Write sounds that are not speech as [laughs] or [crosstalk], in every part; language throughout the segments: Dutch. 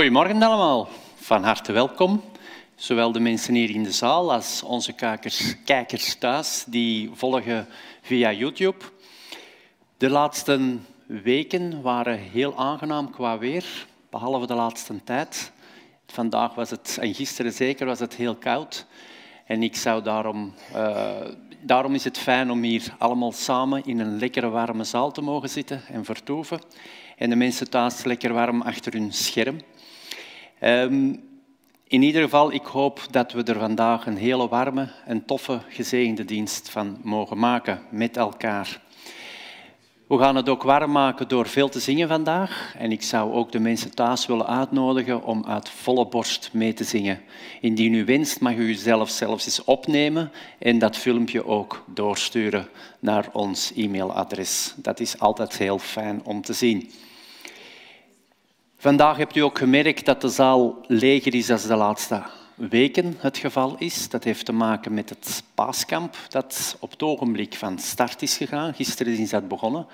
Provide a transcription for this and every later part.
Goedemorgen allemaal, van harte welkom. Zowel de mensen hier in de zaal als onze kijkers, kijkers thuis die volgen via YouTube. De laatste weken waren heel aangenaam qua weer, behalve de laatste tijd. Vandaag was het, en gisteren zeker, was het heel koud. En ik zou daarom, uh, daarom is het fijn om hier allemaal samen in een lekkere warme zaal te mogen zitten en vertoeven. En de mensen thuis lekker warm achter hun scherm. Um, in ieder geval, ik hoop dat we er vandaag een hele warme en toffe, gezegende dienst van mogen maken met elkaar. We gaan het ook warm maken door veel te zingen vandaag. En ik zou ook de mensen thuis willen uitnodigen om uit volle borst mee te zingen. Indien u wenst, mag u zelf zelfs eens opnemen en dat filmpje ook doorsturen naar ons e-mailadres. Dat is altijd heel fijn om te zien. Vandaag hebt u ook gemerkt dat de zaal leger is als de laatste weken het geval is. Dat heeft te maken met het paaskamp dat op het ogenblik van start is gegaan. Gisteren is dat begonnen.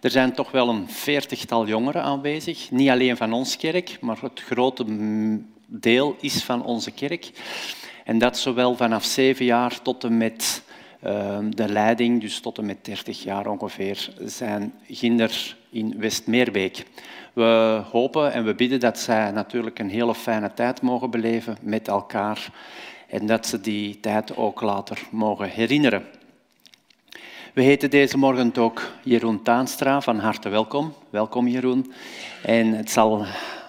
Er zijn toch wel een veertigtal jongeren aanwezig. Niet alleen van onze kerk, maar het grote deel is van onze kerk. En dat zowel vanaf zeven jaar tot en met ehm, de leiding, dus tot en met 30 jaar ongeveer, zijn ginder in West-Meerbeek. We hopen en we bidden dat zij natuurlijk een hele fijne tijd mogen beleven met elkaar en dat ze die tijd ook later mogen herinneren. We heten deze morgen ook Jeroen Taanstra. Van harte welkom. Welkom Jeroen. En het zal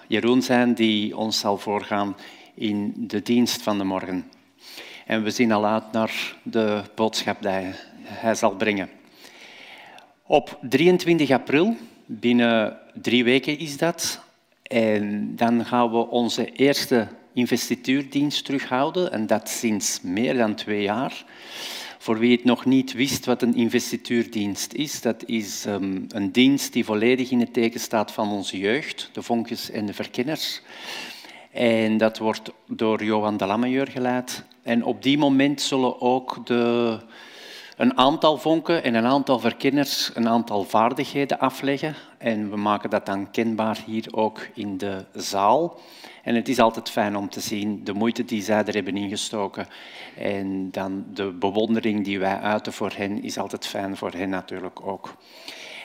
Jeroen zijn die ons zal voorgaan in de dienst van de morgen. En we zien al uit naar de boodschap die hij zal brengen. Op 23 april Binnen drie weken is dat. En dan gaan we onze eerste investituurdienst terughouden. En dat sinds meer dan twee jaar. Voor wie het nog niet wist wat een investituurdienst is, dat is um, een dienst die volledig in het teken staat van onze jeugd, de vonkjes en de verkenners. En dat wordt door Johan de Lammejeur geleid. En op die moment zullen ook de een aantal vonken en een aantal verkenners een aantal vaardigheden afleggen. En we maken dat dan kenbaar hier ook in de zaal. En het is altijd fijn om te zien de moeite die zij er hebben ingestoken. En dan de bewondering die wij uiten voor hen is altijd fijn voor hen natuurlijk ook.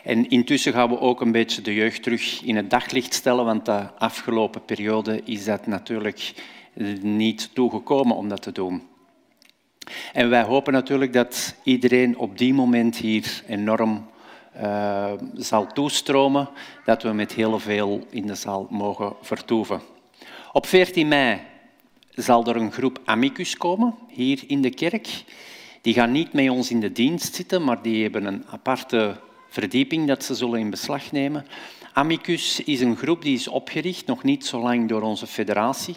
En intussen gaan we ook een beetje de jeugd terug in het daglicht stellen, want de afgelopen periode is dat natuurlijk niet toegekomen om dat te doen. En wij hopen natuurlijk dat iedereen op die moment hier enorm uh, zal toestromen, dat we met heel veel in de zaal mogen vertoeven. Op 14 mei zal er een groep amicus komen, hier in de kerk. Die gaan niet met ons in de dienst zitten, maar die hebben een aparte verdieping dat ze zullen in beslag nemen. Amicus is een groep die is opgericht, nog niet zo lang door onze federatie,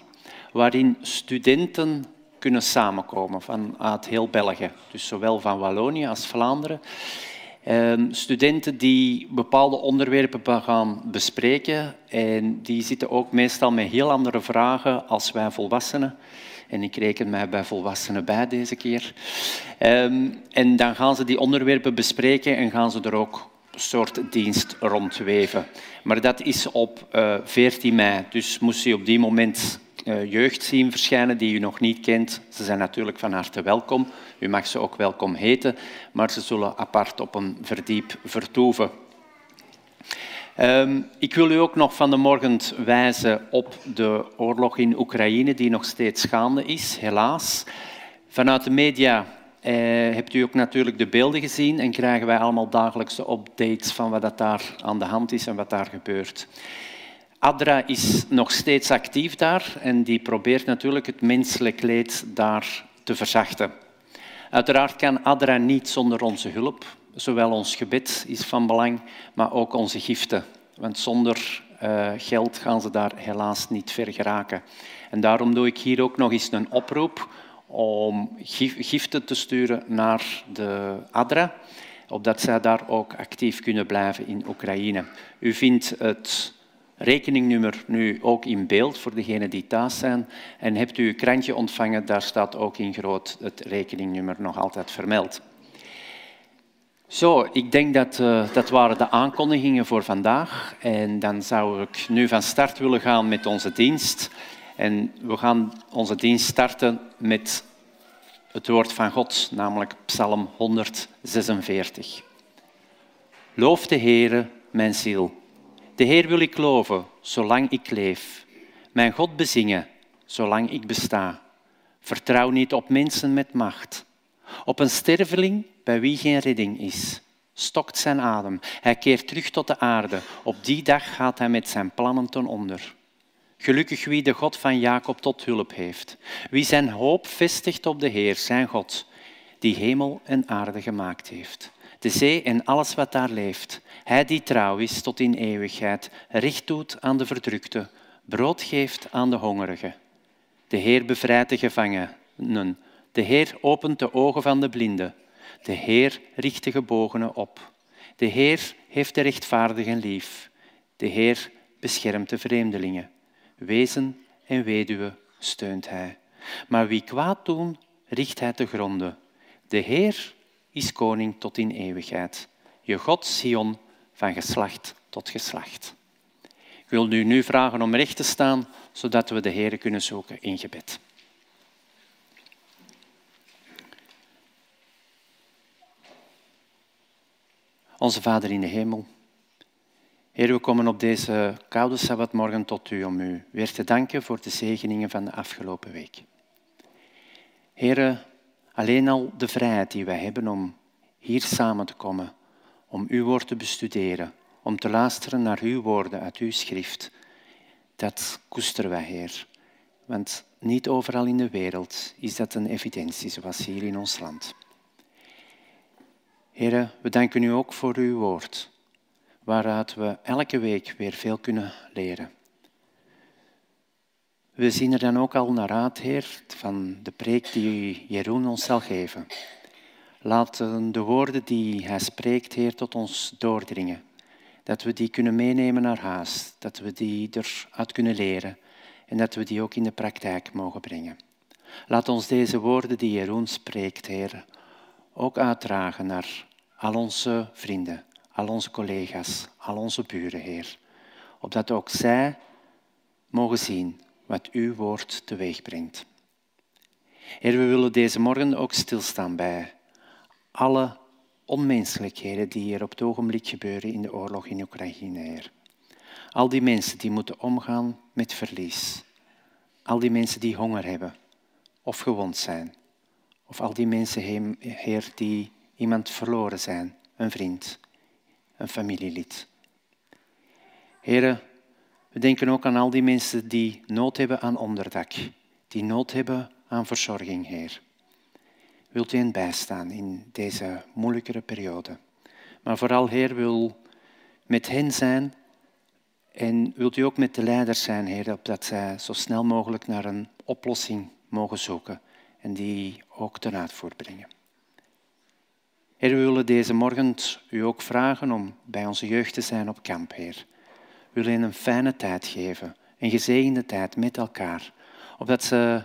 waarin studenten kunnen samenkomen vanuit heel België. Dus zowel van Wallonië als Vlaanderen. Ehm, studenten die bepaalde onderwerpen gaan bespreken en die zitten ook meestal met heel andere vragen als wij volwassenen. En ik reken mij bij volwassenen bij deze keer. Ehm, en dan gaan ze die onderwerpen bespreken en gaan ze er ook een soort dienst rondweven. Maar dat is op 14 eh, mei, dus moest je op die moment jeugd zien verschijnen die u nog niet kent. Ze zijn natuurlijk van harte welkom. U mag ze ook welkom heten, maar ze zullen apart op een verdiep vertoeven. Um, ik wil u ook nog van de morgen wijzen op de oorlog in Oekraïne, die nog steeds gaande is, helaas. Vanuit de media eh, hebt u ook natuurlijk de beelden gezien en krijgen wij allemaal dagelijkse updates van wat daar aan de hand is en wat daar gebeurt. ADRA is nog steeds actief daar en die probeert natuurlijk het menselijk leed daar te verzachten. Uiteraard kan ADRA niet zonder onze hulp. Zowel ons gebed is van belang, maar ook onze giften. Want zonder uh, geld gaan ze daar helaas niet ver geraken. En daarom doe ik hier ook nog eens een oproep om giften te sturen naar de ADRA, opdat zij daar ook actief kunnen blijven in Oekraïne. U vindt het rekeningnummer nu ook in beeld voor degenen die thuis zijn. En hebt u uw krantje ontvangen, daar staat ook in groot het rekeningnummer nog altijd vermeld. Zo, ik denk dat uh, dat waren de aankondigingen voor vandaag. En dan zou ik nu van start willen gaan met onze dienst. En we gaan onze dienst starten met het woord van God, namelijk Psalm 146. Loof de Heere, mijn ziel. De Heer wil ik loven, zolang ik leef. Mijn God bezingen, zolang ik besta. Vertrouw niet op mensen met macht. Op een sterveling bij wie geen redding is. Stokt zijn adem. Hij keert terug tot de aarde. Op die dag gaat hij met zijn plannen ten onder. Gelukkig wie de God van Jacob tot hulp heeft. Wie zijn hoop vestigt op de Heer, zijn God, die hemel en aarde gemaakt heeft. De zee en alles wat daar leeft. Hij die trouw is tot in eeuwigheid, recht doet aan de verdrukte, brood geeft aan de hongerigen. De Heer bevrijdt de gevangenen. De Heer opent de ogen van de blinden. De Heer richt de gebogenen op. De Heer heeft de rechtvaardigen lief. De Heer beschermt de vreemdelingen. Wezen en weduwe steunt hij. Maar wie kwaad doen, richt hij te gronden. De Heer is koning tot in eeuwigheid. Je God, Sion, van geslacht tot geslacht. Ik wil u nu vragen om recht te staan, zodat we de Heer kunnen zoeken in gebed. Onze Vader in de hemel, Heer, we komen op deze koude sabbatmorgen tot u om u weer te danken voor de zegeningen van de afgelopen week. Heer, alleen al de vrijheid die wij hebben om hier samen te komen, om uw woord te bestuderen, om te luisteren naar uw woorden uit uw schrift, dat koesteren wij, Heer. Want niet overal in de wereld is dat een evidentie zoals hier in ons land. Heren, we danken u ook voor uw woord, waaruit we elke week weer veel kunnen leren. We zien er dan ook al naar uit, Heer, van de preek die Jeroen ons zal geven. Laten de woorden die hij spreekt, Heer, tot ons doordringen. Dat we die kunnen meenemen naar huis, dat we die eruit kunnen leren en dat we die ook in de praktijk mogen brengen. Laat ons deze woorden die Jeroen spreekt, Heer, ook uitdragen naar al onze vrienden, al onze collega's, al onze buren, Heer. Opdat ook zij mogen zien wat uw woord teweeg brengt. Heer, we willen deze morgen ook stilstaan bij alle onmenselijkheden die hier op het ogenblik gebeuren in de oorlog in Oekraïne, Heer. Al die mensen die moeten omgaan met verlies. Al die mensen die honger hebben of gewond zijn. Of al die mensen, Heer, die iemand verloren zijn, een vriend, een familielid. Heren, we denken ook aan al die mensen die nood hebben aan onderdak, die nood hebben aan verzorging, Heer. Wilt u hen bijstaan in deze moeilijkere periode? Maar vooral, Heer, wil met hen zijn en wilt u ook met de leiders zijn, Heer, opdat zij zo snel mogelijk naar een oplossing mogen zoeken en die ook ten uitvoer brengen. Heer, we willen deze morgen u ook vragen om bij onze jeugd te zijn op kamp, Heer. Willen hen een fijne tijd geven, een gezegende tijd met elkaar, opdat ze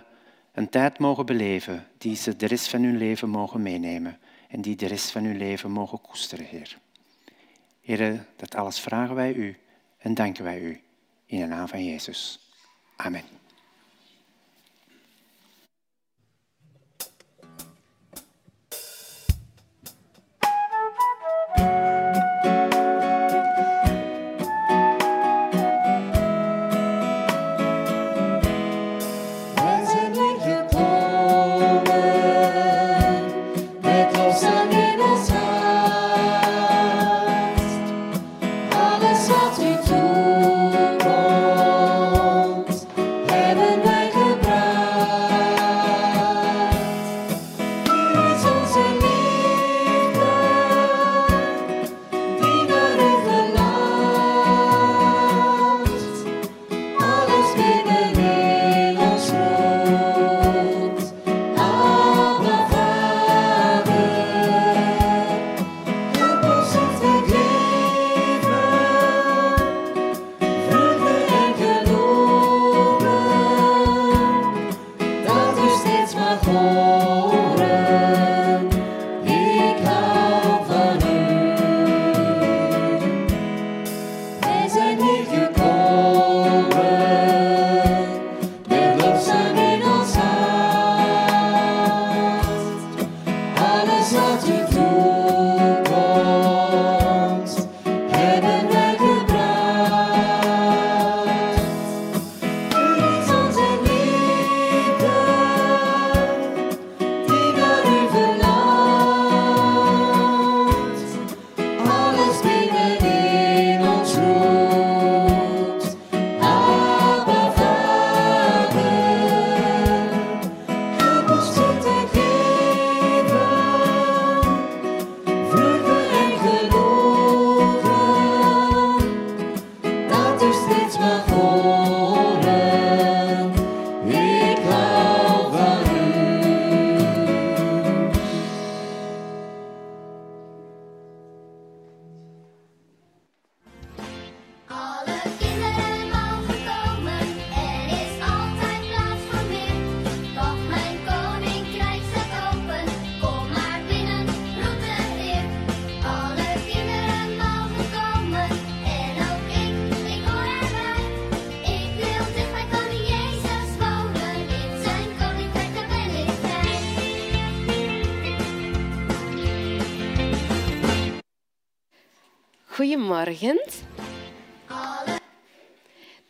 een tijd mogen beleven die ze de rest van hun leven mogen meenemen en die de rest van hun leven mogen koesteren, Heer. Heer, dat alles vragen wij u en danken wij u in de naam van Jezus. Amen.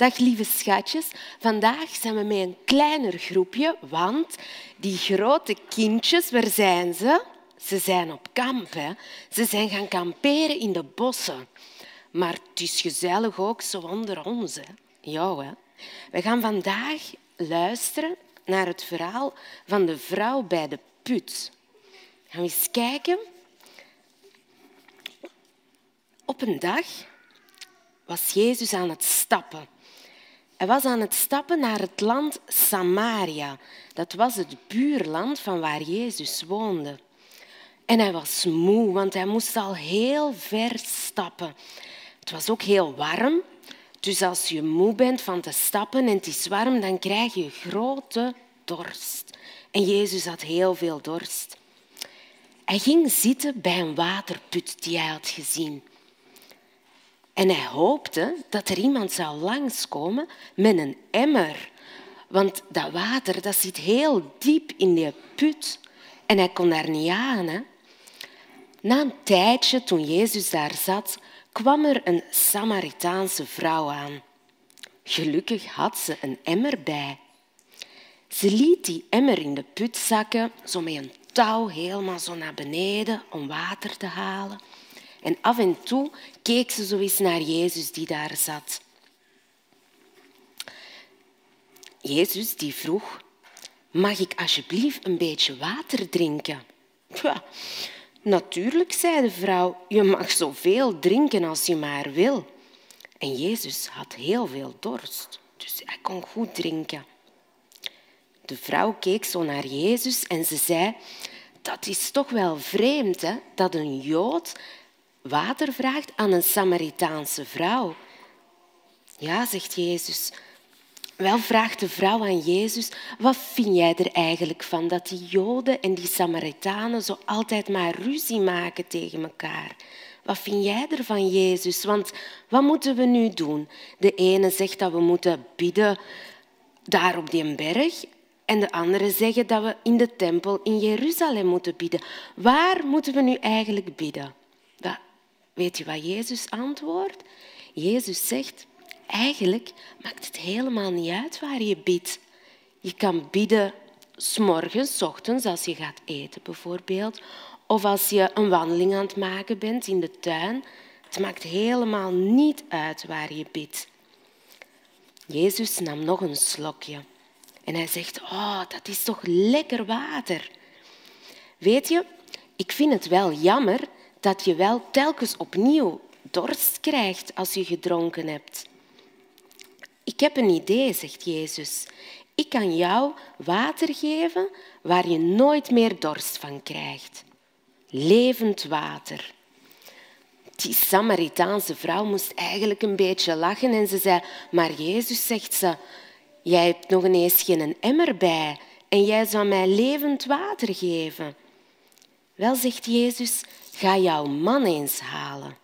Dag lieve schatjes. Vandaag zijn we met een kleiner groepje, want die grote kindjes, waar zijn ze? Ze zijn op kamp. Hè? Ze zijn gaan kamperen in de bossen. Maar het is gezellig ook zo onder ons. Hè? Ja, hè? We gaan vandaag luisteren naar het verhaal van de vrouw bij de put. Gaan we eens kijken. Op een dag was Jezus aan het stappen. Hij was aan het stappen naar het land Samaria. Dat was het buurland van waar Jezus woonde. En hij was moe, want hij moest al heel ver stappen. Het was ook heel warm. Dus als je moe bent van te stappen en het is warm, dan krijg je grote dorst. En Jezus had heel veel dorst. Hij ging zitten bij een waterput die hij had gezien. En hij hoopte dat er iemand zou langskomen met een emmer. Want dat water dat zit heel diep in die put. En hij kon daar niet aan. Hè? Na een tijdje, toen Jezus daar zat, kwam er een Samaritaanse vrouw aan. Gelukkig had ze een emmer bij. Ze liet die emmer in de put zakken, zo met een touw helemaal zo naar beneden om water te halen. En af en toe keek ze zo eens naar Jezus die daar zat. Jezus die vroeg, mag ik alsjeblieft een beetje water drinken? Natuurlijk, zei de vrouw, je mag zoveel drinken als je maar wil. En Jezus had heel veel dorst, dus hij kon goed drinken. De vrouw keek zo naar Jezus en ze zei, dat is toch wel vreemd hè, dat een Jood water vraagt aan een Samaritaanse vrouw. Ja, zegt Jezus. Wel vraagt de vrouw aan Jezus, wat vind jij er eigenlijk van dat die Joden en die Samaritanen zo altijd maar ruzie maken tegen elkaar? Wat vind jij ervan, Jezus? Want wat moeten we nu doen? De ene zegt dat we moeten bidden daar op die berg en de andere zeggen dat we in de tempel in Jeruzalem moeten bidden. Waar moeten we nu eigenlijk bidden? Weet je wat Jezus antwoordt? Jezus zegt, eigenlijk maakt het helemaal niet uit waar je bidt. Je kan bidden s'morgens, ochtends, als je gaat eten bijvoorbeeld, of als je een wandeling aan het maken bent in de tuin. Het maakt helemaal niet uit waar je bidt. Jezus nam nog een slokje en hij zegt, oh, dat is toch lekker water. Weet je, ik vind het wel jammer dat je wel telkens opnieuw dorst krijgt als je gedronken hebt. Ik heb een idee, zegt Jezus. Ik kan jou water geven waar je nooit meer dorst van krijgt. Levend water. Die Samaritaanse vrouw moest eigenlijk een beetje lachen en ze zei, maar Jezus, zegt ze, jij hebt nog ineens geen emmer bij en jij zou mij levend water geven. Wel, zegt Jezus, ga jouw man eens halen.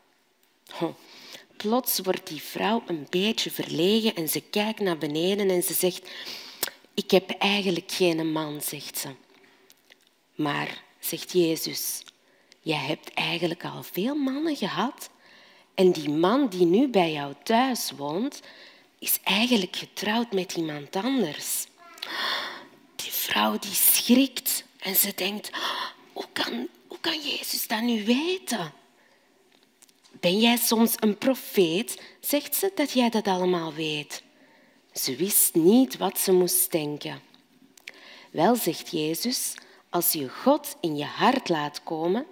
Plots wordt die vrouw een beetje verlegen en ze kijkt naar beneden en ze zegt, ik heb eigenlijk geen man, zegt ze. Maar, zegt Jezus, jij hebt eigenlijk al veel mannen gehad en die man die nu bij jou thuis woont, is eigenlijk getrouwd met iemand anders. Die vrouw die schrikt en ze denkt, hoe kan, kan Jezus dat nu weten? Ben jij soms een profeet? Zegt ze dat jij dat allemaal weet. Ze wist niet wat ze moest denken. Wel, zegt Jezus, als je God in je hart laat komen,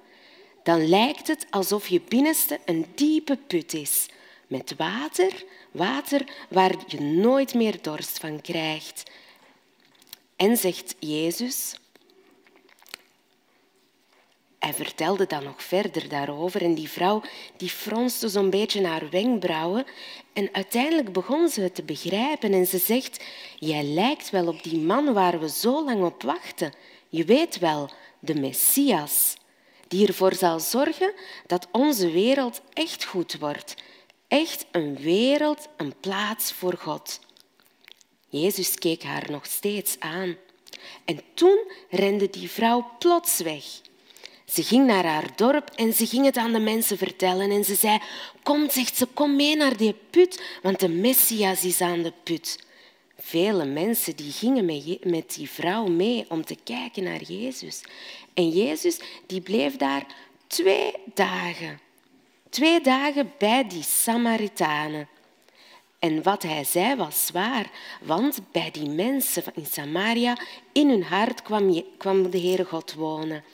dan lijkt het alsof je binnenste een diepe put is, met water, water waar je nooit meer dorst van krijgt. En zegt Jezus, hij vertelde dan nog verder daarover en die vrouw die fronste zo'n beetje haar wenkbrauwen en uiteindelijk begon ze het te begrijpen en ze zegt, jij lijkt wel op die man waar we zo lang op wachten. Je weet wel, de Messias, die ervoor zal zorgen dat onze wereld echt goed wordt. Echt een wereld, een plaats voor God. Jezus keek haar nog steeds aan. En toen rende die vrouw plots weg. Ze ging naar haar dorp en ze ging het aan de mensen vertellen. En ze zei, kom, zegt ze, kom mee naar die put, want de Messias is aan de put. Vele mensen die gingen met die vrouw mee om te kijken naar Jezus. En Jezus die bleef daar twee dagen. Twee dagen bij die Samaritanen. En wat hij zei was waar, want bij die mensen in Samaria, in hun hart kwam, kwam de Heere God wonen.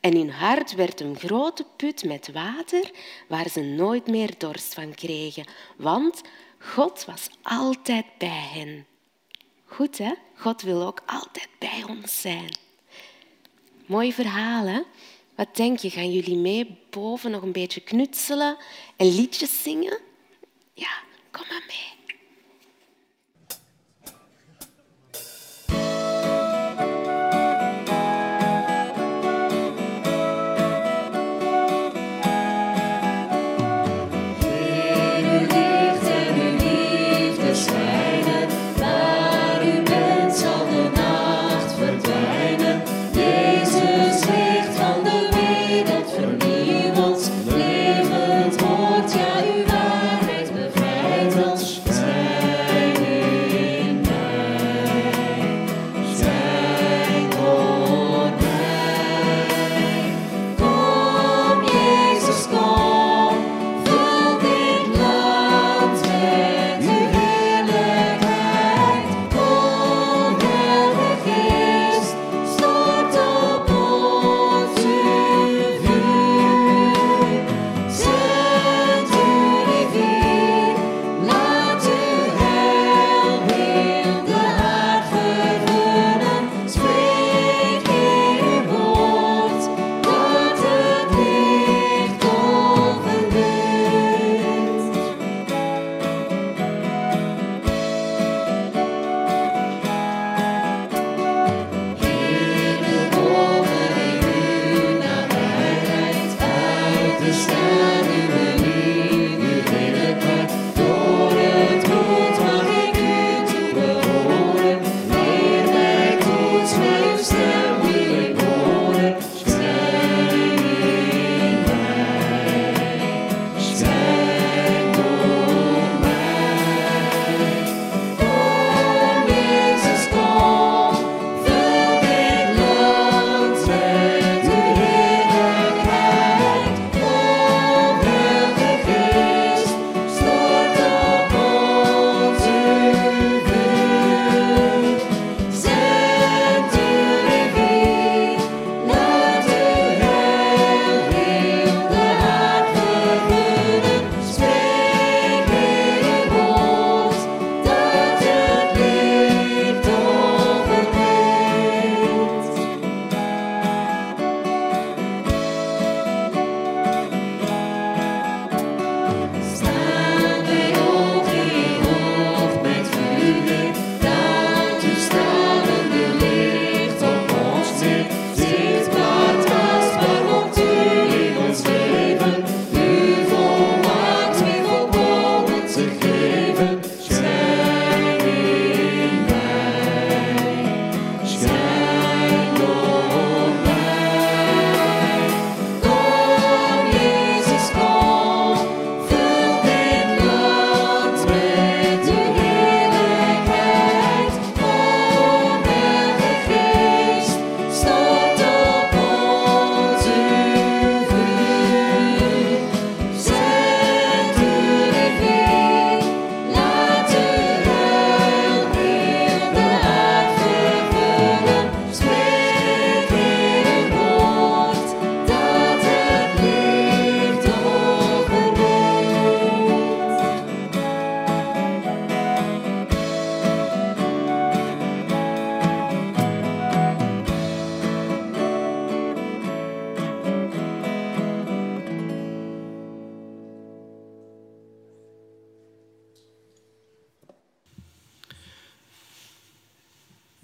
En hun hart werd een grote put met water waar ze nooit meer dorst van kregen, want God was altijd bij hen. Goed, hè? God wil ook altijd bij ons zijn. Mooi verhaal, hè? Wat denk je? Gaan jullie mee boven nog een beetje knutselen en liedjes zingen? Ja, kom maar mee.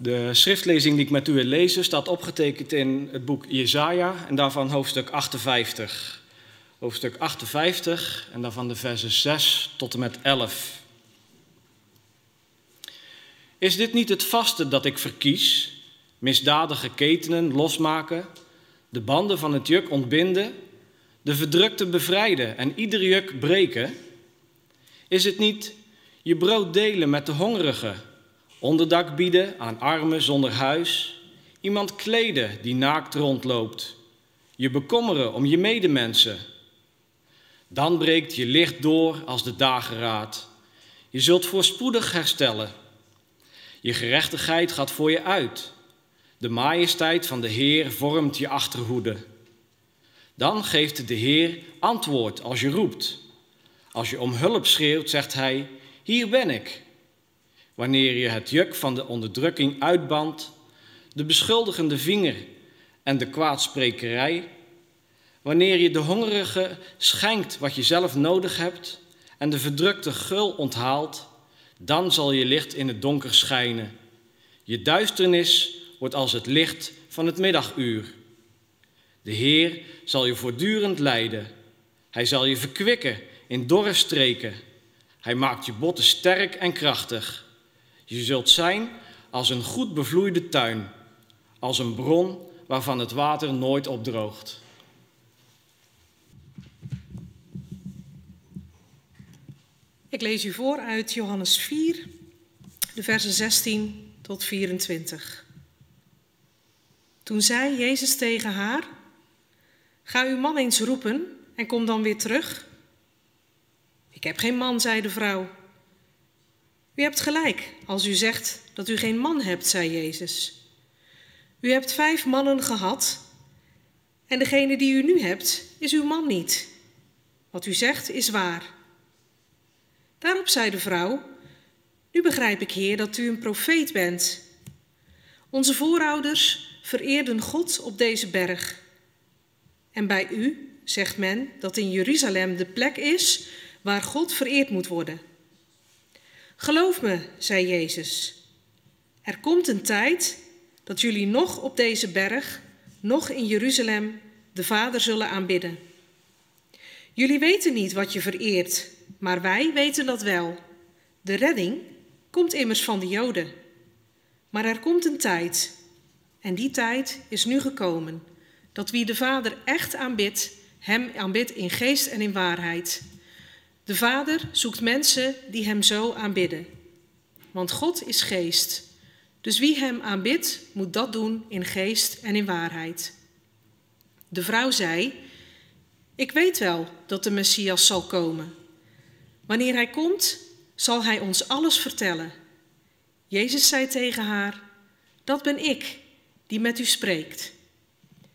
De schriftlezing die ik met u wil lezen staat opgetekend in het boek Jesaja en daarvan hoofdstuk 58. Hoofdstuk 58 en daarvan de versen 6 tot en met 11. Is dit niet het vaste dat ik verkies? Misdadige ketenen losmaken, de banden van het juk ontbinden, de verdrukte bevrijden en ieder juk breken? Is het niet je brood delen met de hongerigen, onderdak bieden aan armen zonder huis, iemand kleden die naakt rondloopt, je bekommeren om je medemensen? Dan breekt je licht door als de dageraad. Je zult voorspoedig herstellen. Je gerechtigheid gaat voor je uit. De majesteit van de Heer vormt je achterhoede. Dan geeft de Heer antwoord als je roept. Als je om hulp schreeuwt, zegt Hij: Hier ben ik. Wanneer je het juk van de onderdrukking uitbandt, de beschuldigende vinger en de kwaadsprekerij, wanneer je de hongerige schenkt wat je zelf nodig hebt en de verdrukte gul onthaalt, dan zal je licht in het donker schijnen. Je duisternis wordt als het licht van het middaguur. De Heer zal je voortdurend leiden. Hij zal je verkwikken in dorre streken. Hij maakt je botten sterk en krachtig. Je zult zijn als een goed bevloeide tuin, als een bron waarvan het water nooit opdroogt. Ik lees u voor uit Johannes 4, de versen 16 tot 24. Toen zei Jezus tegen haar: Ga uw man eens roepen en kom dan weer terug. Ik heb geen man, zei de vrouw. U hebt gelijk als u zegt dat u geen man hebt, zei Jezus. U hebt vijf mannen gehad en degene die u nu hebt is uw man niet. Wat u zegt is waar. Daarop zei de vrouw: Nu begrijp ik, Heer, dat u een profeet bent. Onze voorouders vereerden God op deze berg. En bij u zegt men dat in Jeruzalem de plek is waar God vereerd moet worden. Geloof me, zei Jezus, er komt een tijd dat jullie nog op deze berg, nog in Jeruzalem, de Vader zullen aanbidden. Jullie weten niet wat je vereert, maar wij weten dat wel. De redding komt immers van de Joden. Maar er komt een tijd, en die tijd is nu gekomen, dat wie de Vader echt aanbidt, hem aanbidt in geest en in waarheid. De Vader zoekt mensen die hem zo aanbidden. Want God is geest. Dus wie hem aanbidt, moet dat doen in geest en in waarheid. De vrouw zei: Ik weet wel dat de Messias zal komen. Wanneer hij komt, zal hij ons alles vertellen. Jezus zei tegen haar: Dat ben ik die met u spreekt.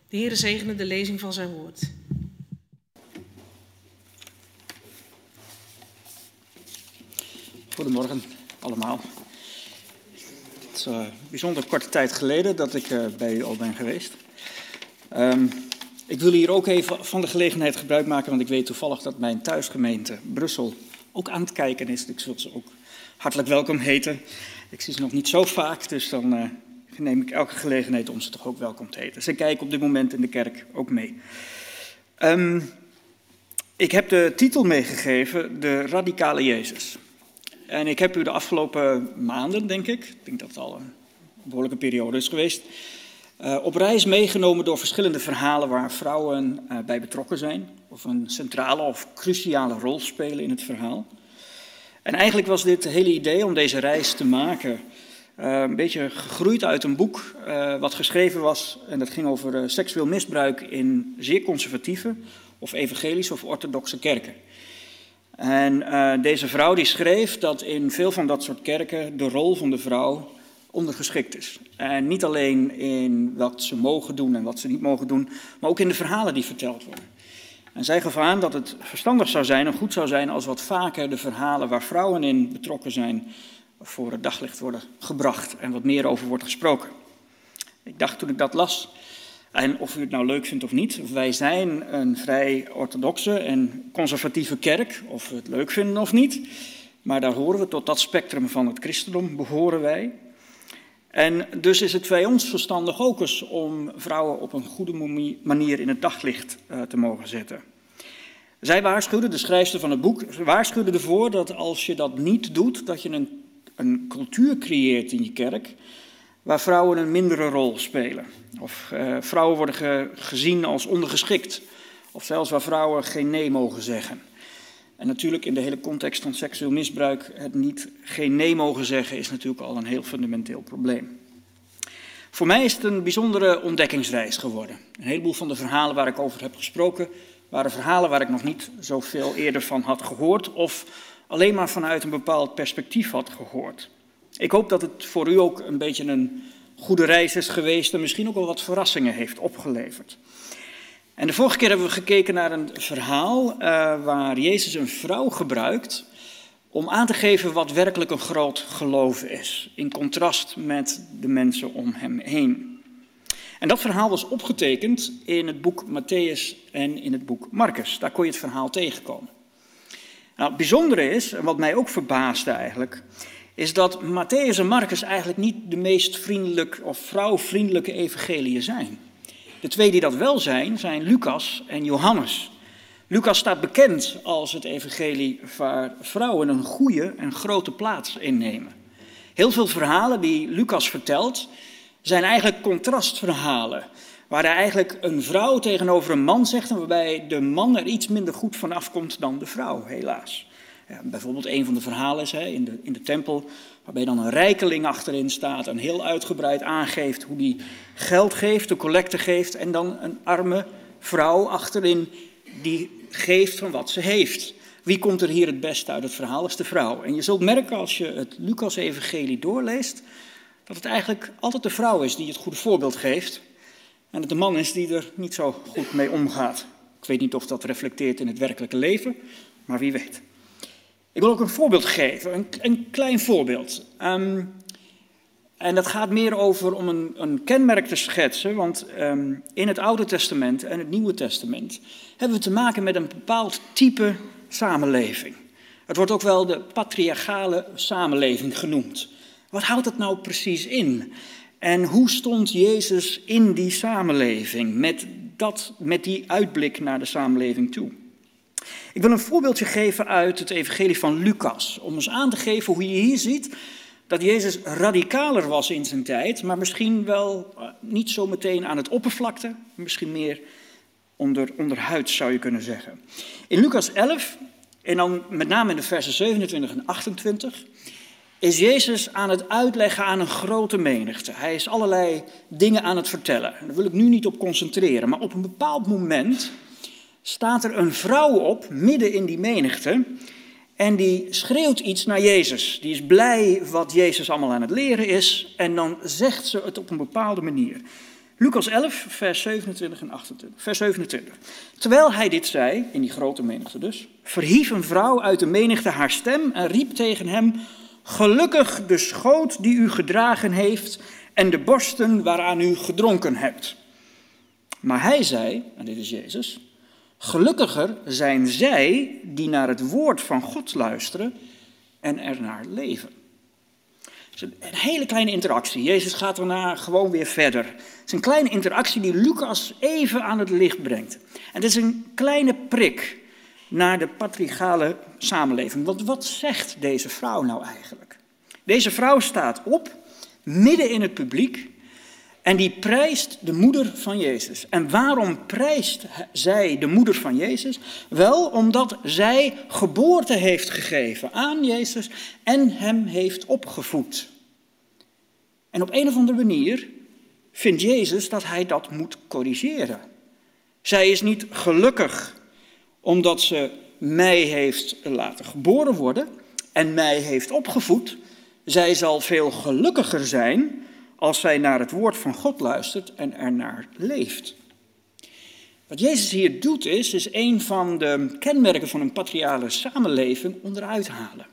De Heer zegene de lezing van zijn woord. Goedemorgen allemaal. Het is een bijzonder korte tijd geleden dat ik uh, bij u al ben geweest. Um, ik wil hier ook even van de gelegenheid gebruik maken, want ik weet toevallig dat mijn thuisgemeente Brussel ook aan het kijken is. Ik zal ze ook hartelijk welkom heten. Ik zie ze nog niet zo vaak, dus dan uh, neem ik elke gelegenheid om ze toch ook welkom te heten. Ze kijken op dit moment in de kerk ook mee. Um, ik heb de titel meegegeven, De Radicale Jezus. En ik heb u de afgelopen maanden, denk ik, ik denk dat het al een behoorlijke periode is geweest, uh, op reis meegenomen door verschillende verhalen waar vrouwen uh, bij betrokken zijn, of een centrale of cruciale rol spelen in het verhaal. En eigenlijk was dit hele idee om deze reis te maken uh, een beetje gegroeid uit een boek wat geschreven was, en dat ging over seksueel misbruik in zeer conservatieve of evangelische of orthodoxe kerken. En uh, deze vrouw die schreef dat in veel van dat soort kerken de rol van de vrouw ondergeschikt is. En niet alleen in wat ze mogen doen en wat ze niet mogen doen, maar ook in de verhalen die verteld worden. En zij gaf aan dat het verstandig zou zijn en goed zou zijn als wat vaker de verhalen waar vrouwen in betrokken zijn voor het daglicht worden gebracht en wat meer over wordt gesproken. Ik dacht toen ik dat las, en of u het nou leuk vindt of niet, wij zijn een vrij orthodoxe en conservatieve kerk, of we het leuk vinden of niet. Maar daar horen we tot dat spectrum van het christendom, behoren wij. En dus is het bij ons verstandig ook eens om vrouwen op een goede manier in het daglicht uh, te mogen zetten. Zij waarschuwde, de schrijfster van het boek, waarschuwde ervoor dat als je dat niet doet, dat je een, een cultuur creëert in je kerk waar vrouwen een mindere rol spelen. Of uh, vrouwen worden ge gezien als ondergeschikt. Of zelfs waar vrouwen geen nee mogen zeggen. En natuurlijk in de hele context van seksueel misbruik, het niet geen nee mogen zeggen is natuurlijk al een heel fundamenteel probleem. Voor mij is het een bijzondere ontdekkingsreis geworden. Een heleboel van de verhalen waar ik over heb gesproken, waren verhalen waar ik nog niet zoveel eerder van had gehoord of alleen maar vanuit een bepaald perspectief had gehoord. Ik hoop dat het voor u ook een beetje een goede reis is geweest en misschien ook wel wat verrassingen heeft opgeleverd. En de vorige keer hebben we gekeken naar een verhaal uh, waar Jezus een vrouw gebruikt om aan te geven wat werkelijk een groot geloof is, in contrast met de mensen om hem heen. En dat verhaal was opgetekend in het boek Matthäus en in het boek Marcus. Daar kon je het verhaal tegenkomen. Nou, het bijzondere is, en wat mij ook verbaasde eigenlijk, is dat Matthäus en Marcus eigenlijk niet de meest vriendelijk of vrouwvriendelijke evangeliën zijn. De twee die dat wel zijn, zijn Lucas en Johannes. Lucas staat bekend als het evangelie waar vrouwen een goede en grote plaats innemen. Heel veel verhalen die Lucas vertelt, zijn eigenlijk contrastverhalen. Waar hij eigenlijk een vrouw tegenover een man zegt en waarbij de man er iets minder goed van afkomt dan de vrouw, helaas. Bijvoorbeeld een van de verhalen is hè, in, de, in de tempel, waarbij dan een rijkeling achterin staat en heel uitgebreid aangeeft hoe die geld geeft, de collecte geeft, en dan een arme vrouw achterin die geeft van wat ze heeft. Wie komt er hier het beste uit het verhaal? is de vrouw. En je zult merken als je het Lucas-evangelie doorleest, dat het eigenlijk altijd de vrouw is die het goede voorbeeld geeft. En het de man is die er niet zo goed mee omgaat. Ik weet niet of dat reflecteert in het werkelijke leven, maar wie weet. Ik wil ook een voorbeeld geven, een, een klein voorbeeld. Um, en dat gaat meer over om een, een kenmerk te schetsen, want um, in het Oude Testament en het Nieuwe Testament hebben we te maken met een bepaald type samenleving. Het wordt ook wel de patriarchale samenleving genoemd. Wat houdt dat nou precies in? En hoe stond Jezus in die samenleving met, dat, met die uitblik naar de samenleving toe? Ik wil een voorbeeldje geven uit het Evangelie van Lucas, om eens aan te geven hoe je hier ziet dat Jezus radicaler was in zijn tijd, maar misschien wel eh, niet zo meteen aan het oppervlakte, misschien meer onder, onderhuids zou je kunnen zeggen. In Lucas 11, en dan met name in de versen 27 en 28, is Jezus aan het uitleggen aan een grote menigte. Hij is allerlei dingen aan het vertellen. Daar wil ik nu niet op concentreren, maar op een bepaald moment staat er een vrouw op, midden in die menigte, en die schreeuwt iets naar Jezus. Die is blij wat Jezus allemaal aan het leren is. En dan zegt ze het op een bepaalde manier. Lucas 11, vers 27 en 28. Vers 27. Terwijl hij dit zei, in die grote menigte dus, verhief een vrouw uit de menigte haar stem en riep tegen hem: Gelukkig de schoot die u gedragen heeft en de borsten waaraan u gedronken hebt. Maar hij zei, en dit is Jezus, Gelukkiger zijn zij die naar het woord van God luisteren en ernaar leven. Het is een hele kleine interactie. Jezus gaat daarna gewoon weer verder. Het is een kleine interactie die Lucas even aan het licht brengt. En het is een kleine prik naar de patriarchale samenleving. Want wat zegt deze vrouw nou eigenlijk? Deze vrouw staat op, midden in het publiek, en die prijst de moeder van Jezus. En waarom prijst zij de moeder van Jezus? Wel omdat zij geboorte heeft gegeven aan Jezus en hem heeft opgevoed. En op een of andere manier vindt Jezus dat hij dat moet corrigeren. Zij is niet gelukkig omdat ze mij heeft laten geboren worden en mij heeft opgevoed. Zij zal veel gelukkiger zijn als zij naar het woord van God luistert en ernaar leeft. Wat Jezus hier doet is, is een van de kenmerken van een patriale samenleving onderuit halen.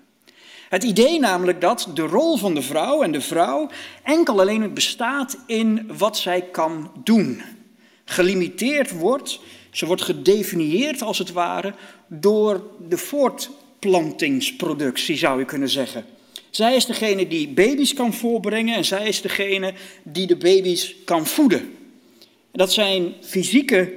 Het idee namelijk dat de rol van de vrouw en de vrouw enkel alleen bestaat in wat zij kan doen. Gelimiteerd wordt, ze wordt gedefinieerd als het ware door de voortplantingsproductie zou je kunnen zeggen. Zij is degene die baby's kan voorbrengen en zij is degene die de baby's kan voeden. Dat zijn fysieke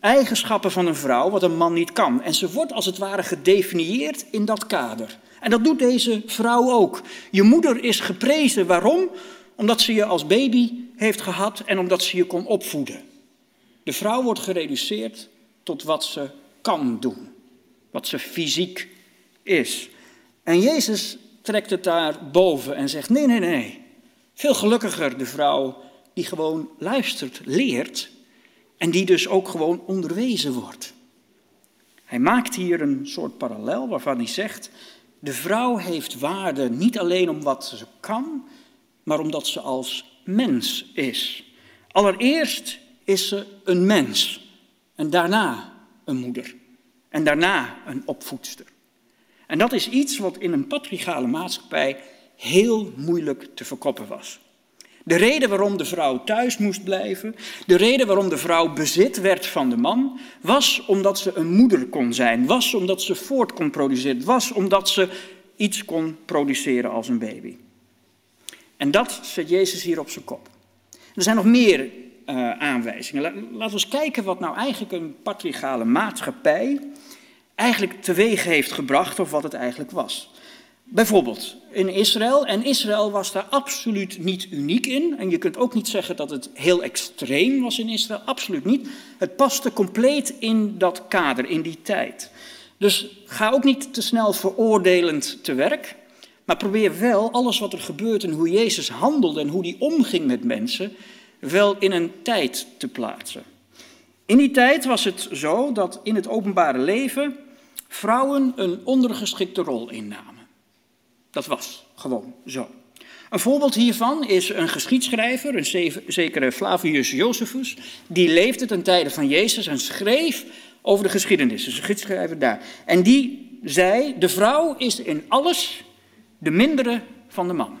eigenschappen van een vrouw, wat een man niet kan. En ze wordt als het ware gedefinieerd in dat kader. En dat doet deze vrouw ook. Je moeder is geprezen. Waarom? omdat ze je als baby heeft gehad en omdat ze je kon opvoeden. De vrouw wordt gereduceerd tot wat ze kan doen, wat ze fysiek is. En Jezus trekt het daar boven en zegt: nee, nee, nee. Veel gelukkiger de vrouw die gewoon luistert, leert en die dus ook gewoon onderwezen wordt. Hij maakt hier een soort parallel waarvan hij zegt: de vrouw heeft waarde niet alleen om wat ze kan, maar omdat ze als mens is. Allereerst is ze een mens en daarna een moeder en daarna een opvoedster. En dat is iets wat in een patriarchale maatschappij heel moeilijk te verkoppen was. De reden waarom de vrouw thuis moest blijven, de reden waarom de vrouw bezit werd van de man, was omdat ze een moeder kon zijn, was omdat ze voort kon produceren, was omdat ze iets kon produceren als een baby. En dat zet Jezus hier op zijn kop. Er zijn nog meer uh, aanwijzingen. Laten we eens kijken wat nou eigenlijk een patriarchale maatschappij eigenlijk teweeg heeft gebracht of wat het eigenlijk was. Bijvoorbeeld in Israël, en Israël was daar absoluut niet uniek in. En je kunt ook niet zeggen dat het heel extreem was in Israël, absoluut niet. Het paste compleet in dat kader, in die tijd. Dus ga ook niet te snel veroordelend te werk, maar probeer wel alles wat er gebeurt en hoe Jezus handelde en hoe hij omging met mensen, wel in een tijd te plaatsen. In die tijd was het zo dat in het openbare leven vrouwen een ondergeschikte rol innamen. Dat was gewoon zo. Een voorbeeld hiervan is een geschiedschrijver, een zekere Flavius Josephus, die leefde ten tijde van Jezus en schreef over de geschiedenis, een geschiedschrijver daar. En die zei, de vrouw is in alles de mindere van de man.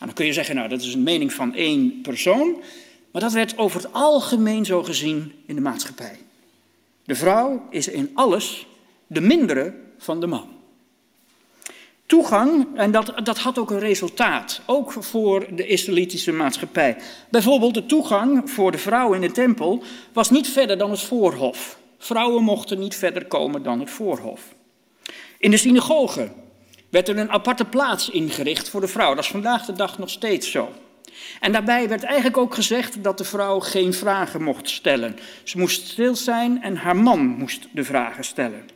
En dan kun je zeggen, nou dat is een mening van één persoon, maar dat werd over het algemeen zo gezien in de maatschappij. De vrouw is in alles de mindere van de man. Toegang, en dat, dat had ook een resultaat, ook voor de Israëlitische maatschappij. Bijvoorbeeld de toegang voor de vrouwen in de tempel was niet verder dan het voorhof. Vrouwen mochten niet verder komen dan het voorhof. In de synagoge werd er een aparte plaats ingericht voor de vrouw. Dat is vandaag de dag nog steeds zo. En daarbij werd eigenlijk ook gezegd dat de vrouw geen vragen mocht stellen. Ze moest stil zijn en haar man moest de vragen stellen.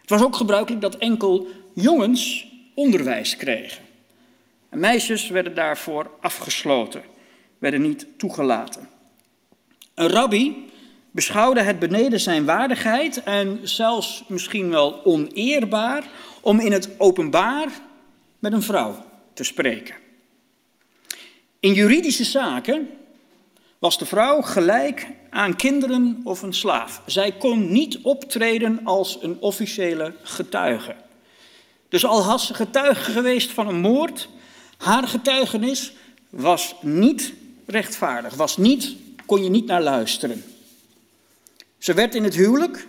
Het was ook gebruikelijk dat enkel jongens onderwijs kregen. En meisjes werden daarvoor afgesloten, werden niet toegelaten. Een rabbi beschouwde het beneden zijn waardigheid en zelfs misschien wel oneerbaar om in het openbaar met een vrouw te spreken. In juridische zaken was de vrouw gelijk aan kinderen of een slaaf. Zij kon niet optreden als een officiële getuige. Dus al had ze getuige geweest van een moord, haar getuigenis was niet rechtvaardig, was niet, kon je niet naar luisteren. Ze werd in het huwelijk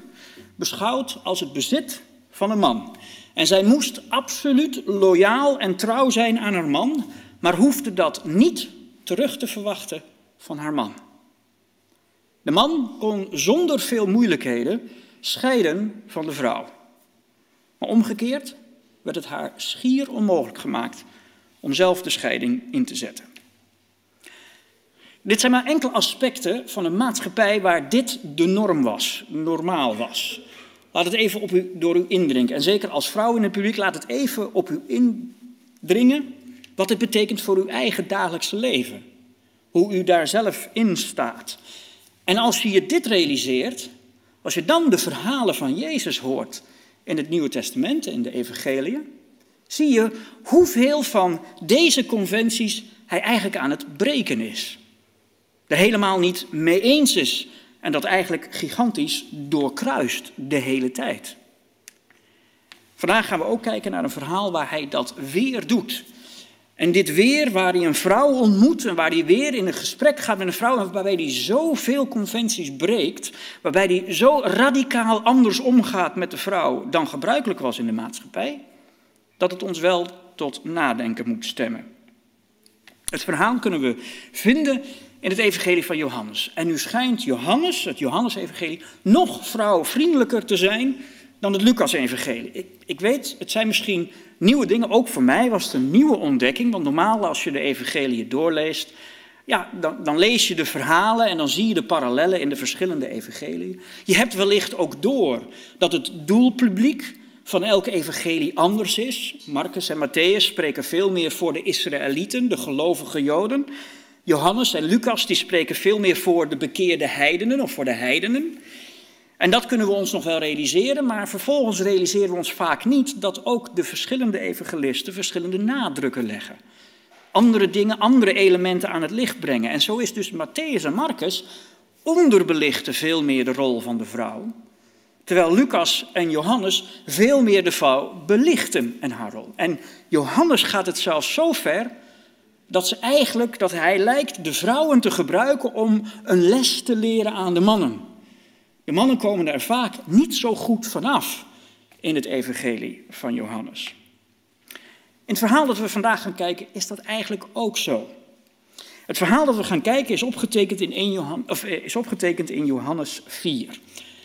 beschouwd als het bezit van een man. En zij moest absoluut loyaal en trouw zijn aan haar man, maar hoefde dat niet terug te verwachten van haar man. De man kon zonder veel moeilijkheden scheiden van de vrouw. Maar omgekeerd werd het haar schier onmogelijk gemaakt om zelf de scheiding in te zetten. Dit zijn maar enkele aspecten van een maatschappij waar dit de norm was, normaal was. Laat het even op u, door u indringen. En zeker als vrouw in het publiek, laat het even op u indringen wat het betekent voor uw eigen dagelijkse leven. Hoe u daar zelf in staat. En als je je dit realiseert, als je dan de verhalen van Jezus hoort in het Nieuwe Testament, in de Evangelie, zie je hoeveel van deze conventies hij eigenlijk aan het breken is. Er helemaal niet mee eens is en dat eigenlijk gigantisch doorkruist de hele tijd. Vandaag gaan we ook kijken naar een verhaal waar hij dat weer doet. En dit weer, waar hij een vrouw ontmoet en waar hij weer in een gesprek gaat met een vrouw, waarbij hij zoveel conventies breekt, waarbij hij zo radicaal anders omgaat met de vrouw dan gebruikelijk was in de maatschappij, dat het ons wel tot nadenken moet stemmen. Het verhaal kunnen we vinden in het evangelie van Johannes. En nu schijnt Johannes, het Johannesevangelie, nog vrouwvriendelijker te zijn dan het Lucas-evangelie. Ik, ik weet, het zijn misschien nieuwe dingen. Ook voor mij was het een nieuwe ontdekking. Want normaal als je de evangelie doorleest, ja, dan, dan, lees je de verhalen en dan zie je de parallellen in de verschillende evangeliën. Je hebt wellicht ook door dat het doelpubliek van elke evangelie anders is. Marcus en Matthäus spreken veel meer voor de Israëlieten, de gelovige Joden. Johannes en Lucas die spreken veel meer voor de bekeerde heidenen of voor de heidenen. En dat kunnen we ons nog wel realiseren, maar vervolgens realiseren we ons vaak niet dat ook de verschillende evangelisten verschillende nadrukken leggen. Andere dingen, andere elementen aan het licht brengen. En zo is dus Matthäus en Marcus onderbelichten veel meer de rol van de vrouw. Terwijl Lucas en Johannes veel meer de vrouw belichten en haar rol. En Johannes gaat het zelfs zo ver dat, ze eigenlijk, dat hij lijkt de vrouwen te gebruiken om een les te leren aan de mannen. De mannen komen er vaak niet zo goed vanaf in het evangelie van Johannes. In het verhaal dat we vandaag gaan kijken is dat eigenlijk ook zo. Het verhaal dat we gaan kijken is opgetekend in, 1 Johan, of eh, is opgetekend in Johannes 4. En we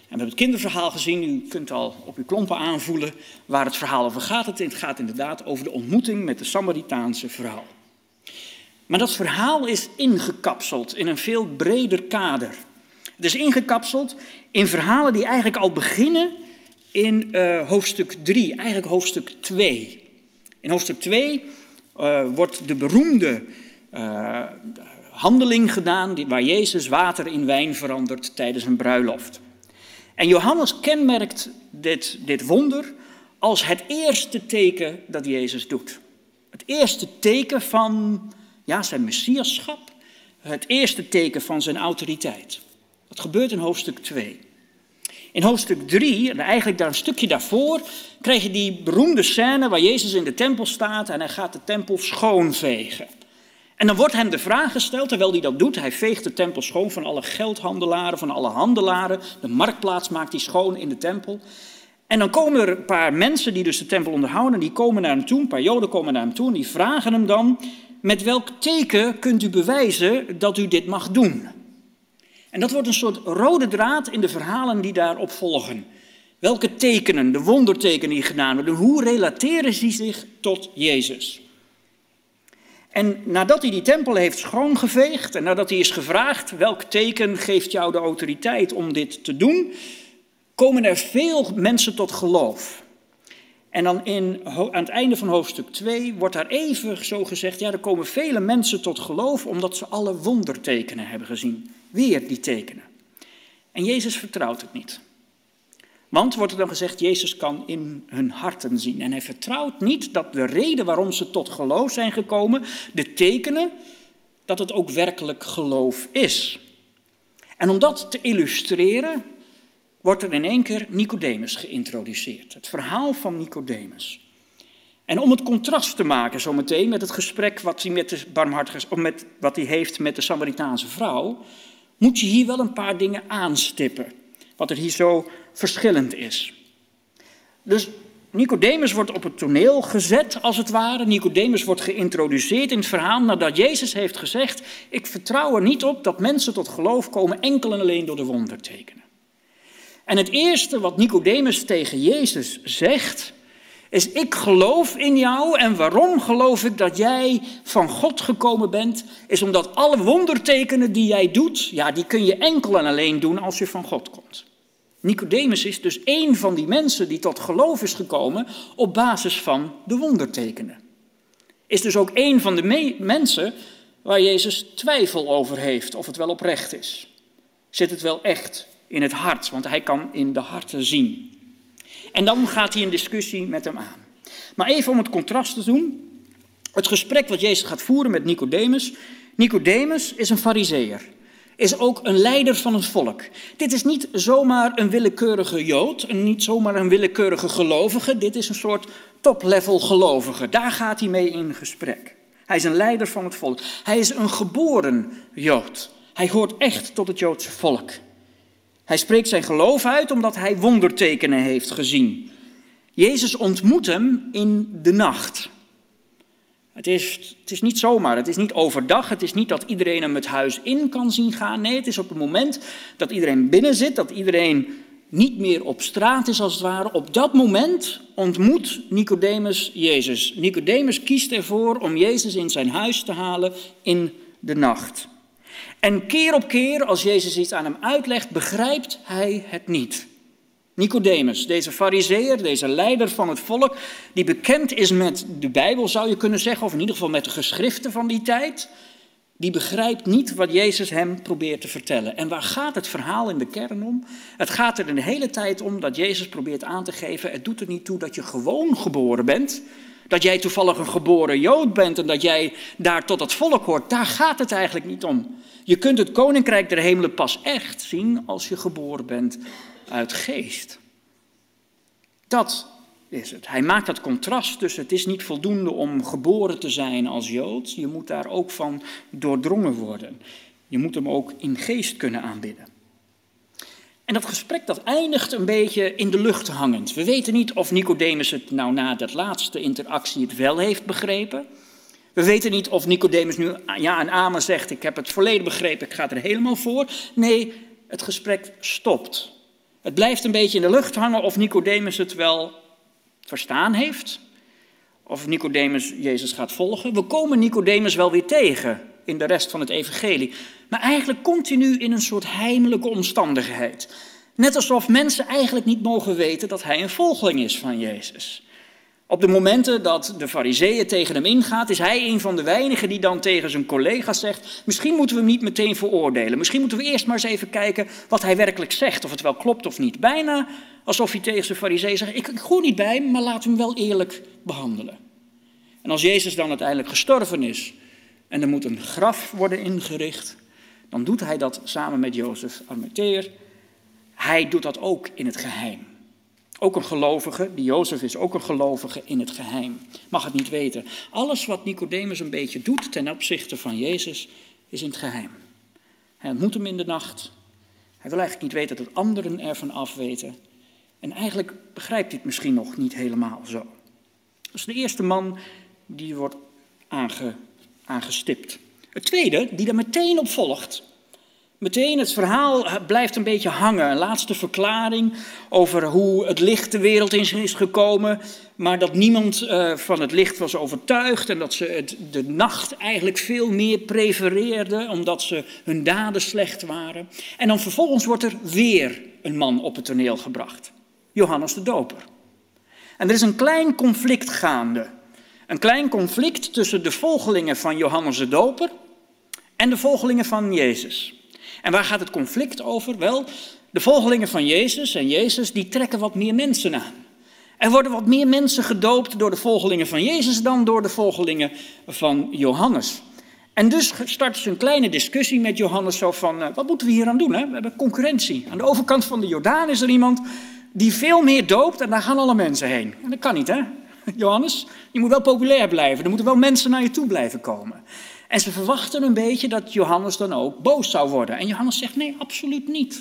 hebben het kinderverhaal gezien, u kunt al op uw klompen aanvoelen waar het verhaal over gaat. Het gaat inderdaad over de ontmoeting met de Samaritaanse vrouw. Maar dat verhaal is ingekapseld in een veel breder kader. Het is ingekapseld in verhalen die eigenlijk al beginnen in uh, hoofdstuk 3, eigenlijk hoofdstuk 2. In hoofdstuk 2 uh, eh, wordt de beroemde uh, handeling gedaan waar Jezus water in wijn verandert tijdens een bruiloft. En Johannes kenmerkt dit, dit wonder als het eerste teken dat Jezus doet. Het eerste teken van ja, zijn messiaschap, het eerste teken van zijn autoriteit. Dat gebeurt in hoofdstuk 2. In hoofdstuk 3, en eigenlijk daar een stukje daarvoor, krijg je die beroemde scène waar Jezus in de tempel staat en hij gaat de tempel schoonvegen. En dan wordt hem de vraag gesteld, terwijl hij dat doet, hij veegt de tempel schoon van alle geldhandelaren, van alle handelaren, de marktplaats maakt hij schoon in de tempel. En dan komen er een paar mensen die dus de tempel onderhouden, die komen naar hem toe, een paar joden komen naar hem toe en die vragen hem dan, met welk teken kunt u bewijzen dat u dit mag doen? En dat wordt een soort rode draad in de verhalen die daarop volgen. Welke tekenen, de wondertekenen die gedaan worden, hoe relateren ze zich tot Jezus? En nadat hij die tempel heeft schoongeveegd en nadat hij is gevraagd welk teken geeft jou de autoriteit om dit te doen, komen er veel mensen tot geloof. En dan in, aan het einde van hoofdstuk 2 wordt daar even zo gezegd, ja, er komen vele mensen tot geloof omdat ze alle wondertekenen hebben gezien. Weer die tekenen. En Jezus vertrouwt het niet. Want, wordt er dan gezegd, Jezus kan in hun harten zien. En hij vertrouwt niet dat de reden waarom ze tot geloof zijn gekomen, de tekenen, dat het ook werkelijk geloof is. En om dat te illustreren, wordt er in één keer Nicodemus geïntroduceerd. Het verhaal van Nicodemus. En om het contrast te maken zometeen met het gesprek wat hij, met de met, wat hij heeft met de Samaritaanse vrouw, moet je hier wel een paar dingen aanstippen. Wat er hier zo verschillend is. Dus Nicodemus wordt op het toneel gezet, als het ware. Nicodemus wordt geïntroduceerd in het verhaal nadat Jezus heeft gezegd: Ik vertrouw er niet op dat mensen tot geloof komen enkel en alleen door de wondertekenen. En het eerste wat Nicodemus tegen Jezus zegt, is ik geloof in jou en waarom geloof ik dat jij van God gekomen bent, is omdat alle wondertekenen die jij doet, ja, die kun je enkel en alleen doen als je van God komt. Nicodemus is dus één van die mensen die tot geloof is gekomen op basis van de wondertekenen. Is dus ook één van de mensen waar Jezus twijfel over heeft of het wel oprecht is. Zit het wel echt in het hart, want hij kan in de harten zien. En dan gaat hij een discussie met hem aan. Maar even om het contrast te doen. Het gesprek wat Jezus gaat voeren met Nicodemus. Nicodemus is een fariseer. Is ook een leider van het volk. Dit is niet zomaar een willekeurige Jood, niet zomaar een willekeurige gelovige. Dit is een soort top-level gelovige. Daar gaat hij mee in gesprek. Hij is een leider van het volk. Hij is een geboren Jood. Hij hoort echt tot het Joodse volk. Hij spreekt zijn geloof uit omdat hij wondertekenen heeft gezien. Jezus ontmoet hem in de nacht. Het is, het is niet zomaar, het is niet overdag, het is niet dat iedereen hem het huis in kan zien gaan. Nee, het is op het moment dat iedereen binnen zit, dat iedereen niet meer op straat is als het ware, op dat moment ontmoet Nicodemus Jezus. Nicodemus kiest ervoor om Jezus in zijn huis te halen in de nacht. En keer op keer, als Jezus iets aan hem uitlegt, begrijpt hij het niet. Nicodemus, deze fariseer, deze leider van het volk, die bekend is met de Bijbel, zou je kunnen zeggen, of in ieder geval met de geschriften van die tijd, die begrijpt niet wat Jezus hem probeert te vertellen. En waar gaat het verhaal in de kern om? Het gaat er de hele tijd om dat Jezus probeert aan te geven, het doet er niet toe dat je gewoon geboren bent, dat jij toevallig een geboren Jood bent en dat jij daar tot het volk hoort. Daar gaat het eigenlijk niet om. Je kunt het koninkrijk der hemelen pas echt zien als je geboren bent uit geest. Dat is het. Hij maakt dat contrast tussen het is niet voldoende om geboren te zijn als Jood. Je moet daar ook van doordrongen worden. Je moet hem ook in geest kunnen aanbidden. En dat gesprek dat eindigt een beetje in de lucht hangend. We weten niet of Nicodemus het nou na dat laatste interactie het wel heeft begrepen. We weten niet of Nicodemus nu ja en amen zegt, ik heb het volledig begrepen, ik ga er helemaal voor. Nee, het gesprek stopt. Het blijft een beetje in de lucht hangen of Nicodemus het wel verstaan heeft. Of Nicodemus Jezus gaat volgen. We komen Nicodemus wel weer tegen in de rest van het evangelie. Maar eigenlijk continu in een soort heimelijke omstandigheid. Net alsof mensen eigenlijk niet mogen weten dat hij een volgeling is van Jezus. Op de momenten dat de fariseeën tegen hem ingaat, is hij een van de weinigen die dan tegen zijn collega's zegt, misschien moeten we hem niet meteen veroordelen. Misschien moeten we eerst maar eens even kijken wat hij werkelijk zegt, of het wel klopt of niet. Bijna alsof hij tegen zijn fariseeën zegt, ik, ik niet bij maar laten we hem wel eerlijk behandelen. En als Jezus dan uiteindelijk gestorven is en er moet een graf worden ingericht, dan doet hij dat samen met Jozef Arimatheer. Hij doet dat ook in het geheim. Ook een gelovige, die Jozef is ook een gelovige in het geheim. Mag het niet weten. Alles wat Nicodemus een beetje doet ten opzichte van Jezus is in het geheim. Hij ontmoet hem in de nacht. Hij wil eigenlijk niet weten dat anderen ervan afweten. En eigenlijk begrijpt hij het misschien nog niet helemaal zo. Dat is de eerste man die wordt aange, aangestipt. Het tweede, die er meteen op volgt, Meteen, het verhaal blijft een beetje hangen. Een laatste verklaring over hoe het licht de wereld in is gekomen. Maar dat niemand uh, van het licht was overtuigd. En dat ze de nacht eigenlijk veel meer prefereerden. Omdat ze hun daden slecht waren. En dan vervolgens wordt er weer een man op het toneel gebracht. Johannes de Doper. En er is een klein conflict gaande. Een klein conflict tussen de volgelingen van Johannes de Doper en de volgelingen van Jezus. En waar gaat het conflict over? Wel, de volgelingen van Jezus en Jezus die trekken wat meer mensen aan. Er worden wat meer mensen gedoopt door de volgelingen van Jezus dan door de volgelingen van Johannes. En dus start ze een kleine discussie met Johannes zo van, uh, wat moeten we hier aan doen? Hè? We hebben concurrentie. Aan de overkant van de Jordaan is er iemand die veel meer doopt en daar gaan alle mensen heen. En dat kan niet hè, [laughs] Johannes? Je moet wel populair blijven, er moeten wel mensen naar je toe blijven komen. En ze verwachten een beetje dat Johannes dan ook boos zou worden. En Johannes zegt: Nee, absoluut niet.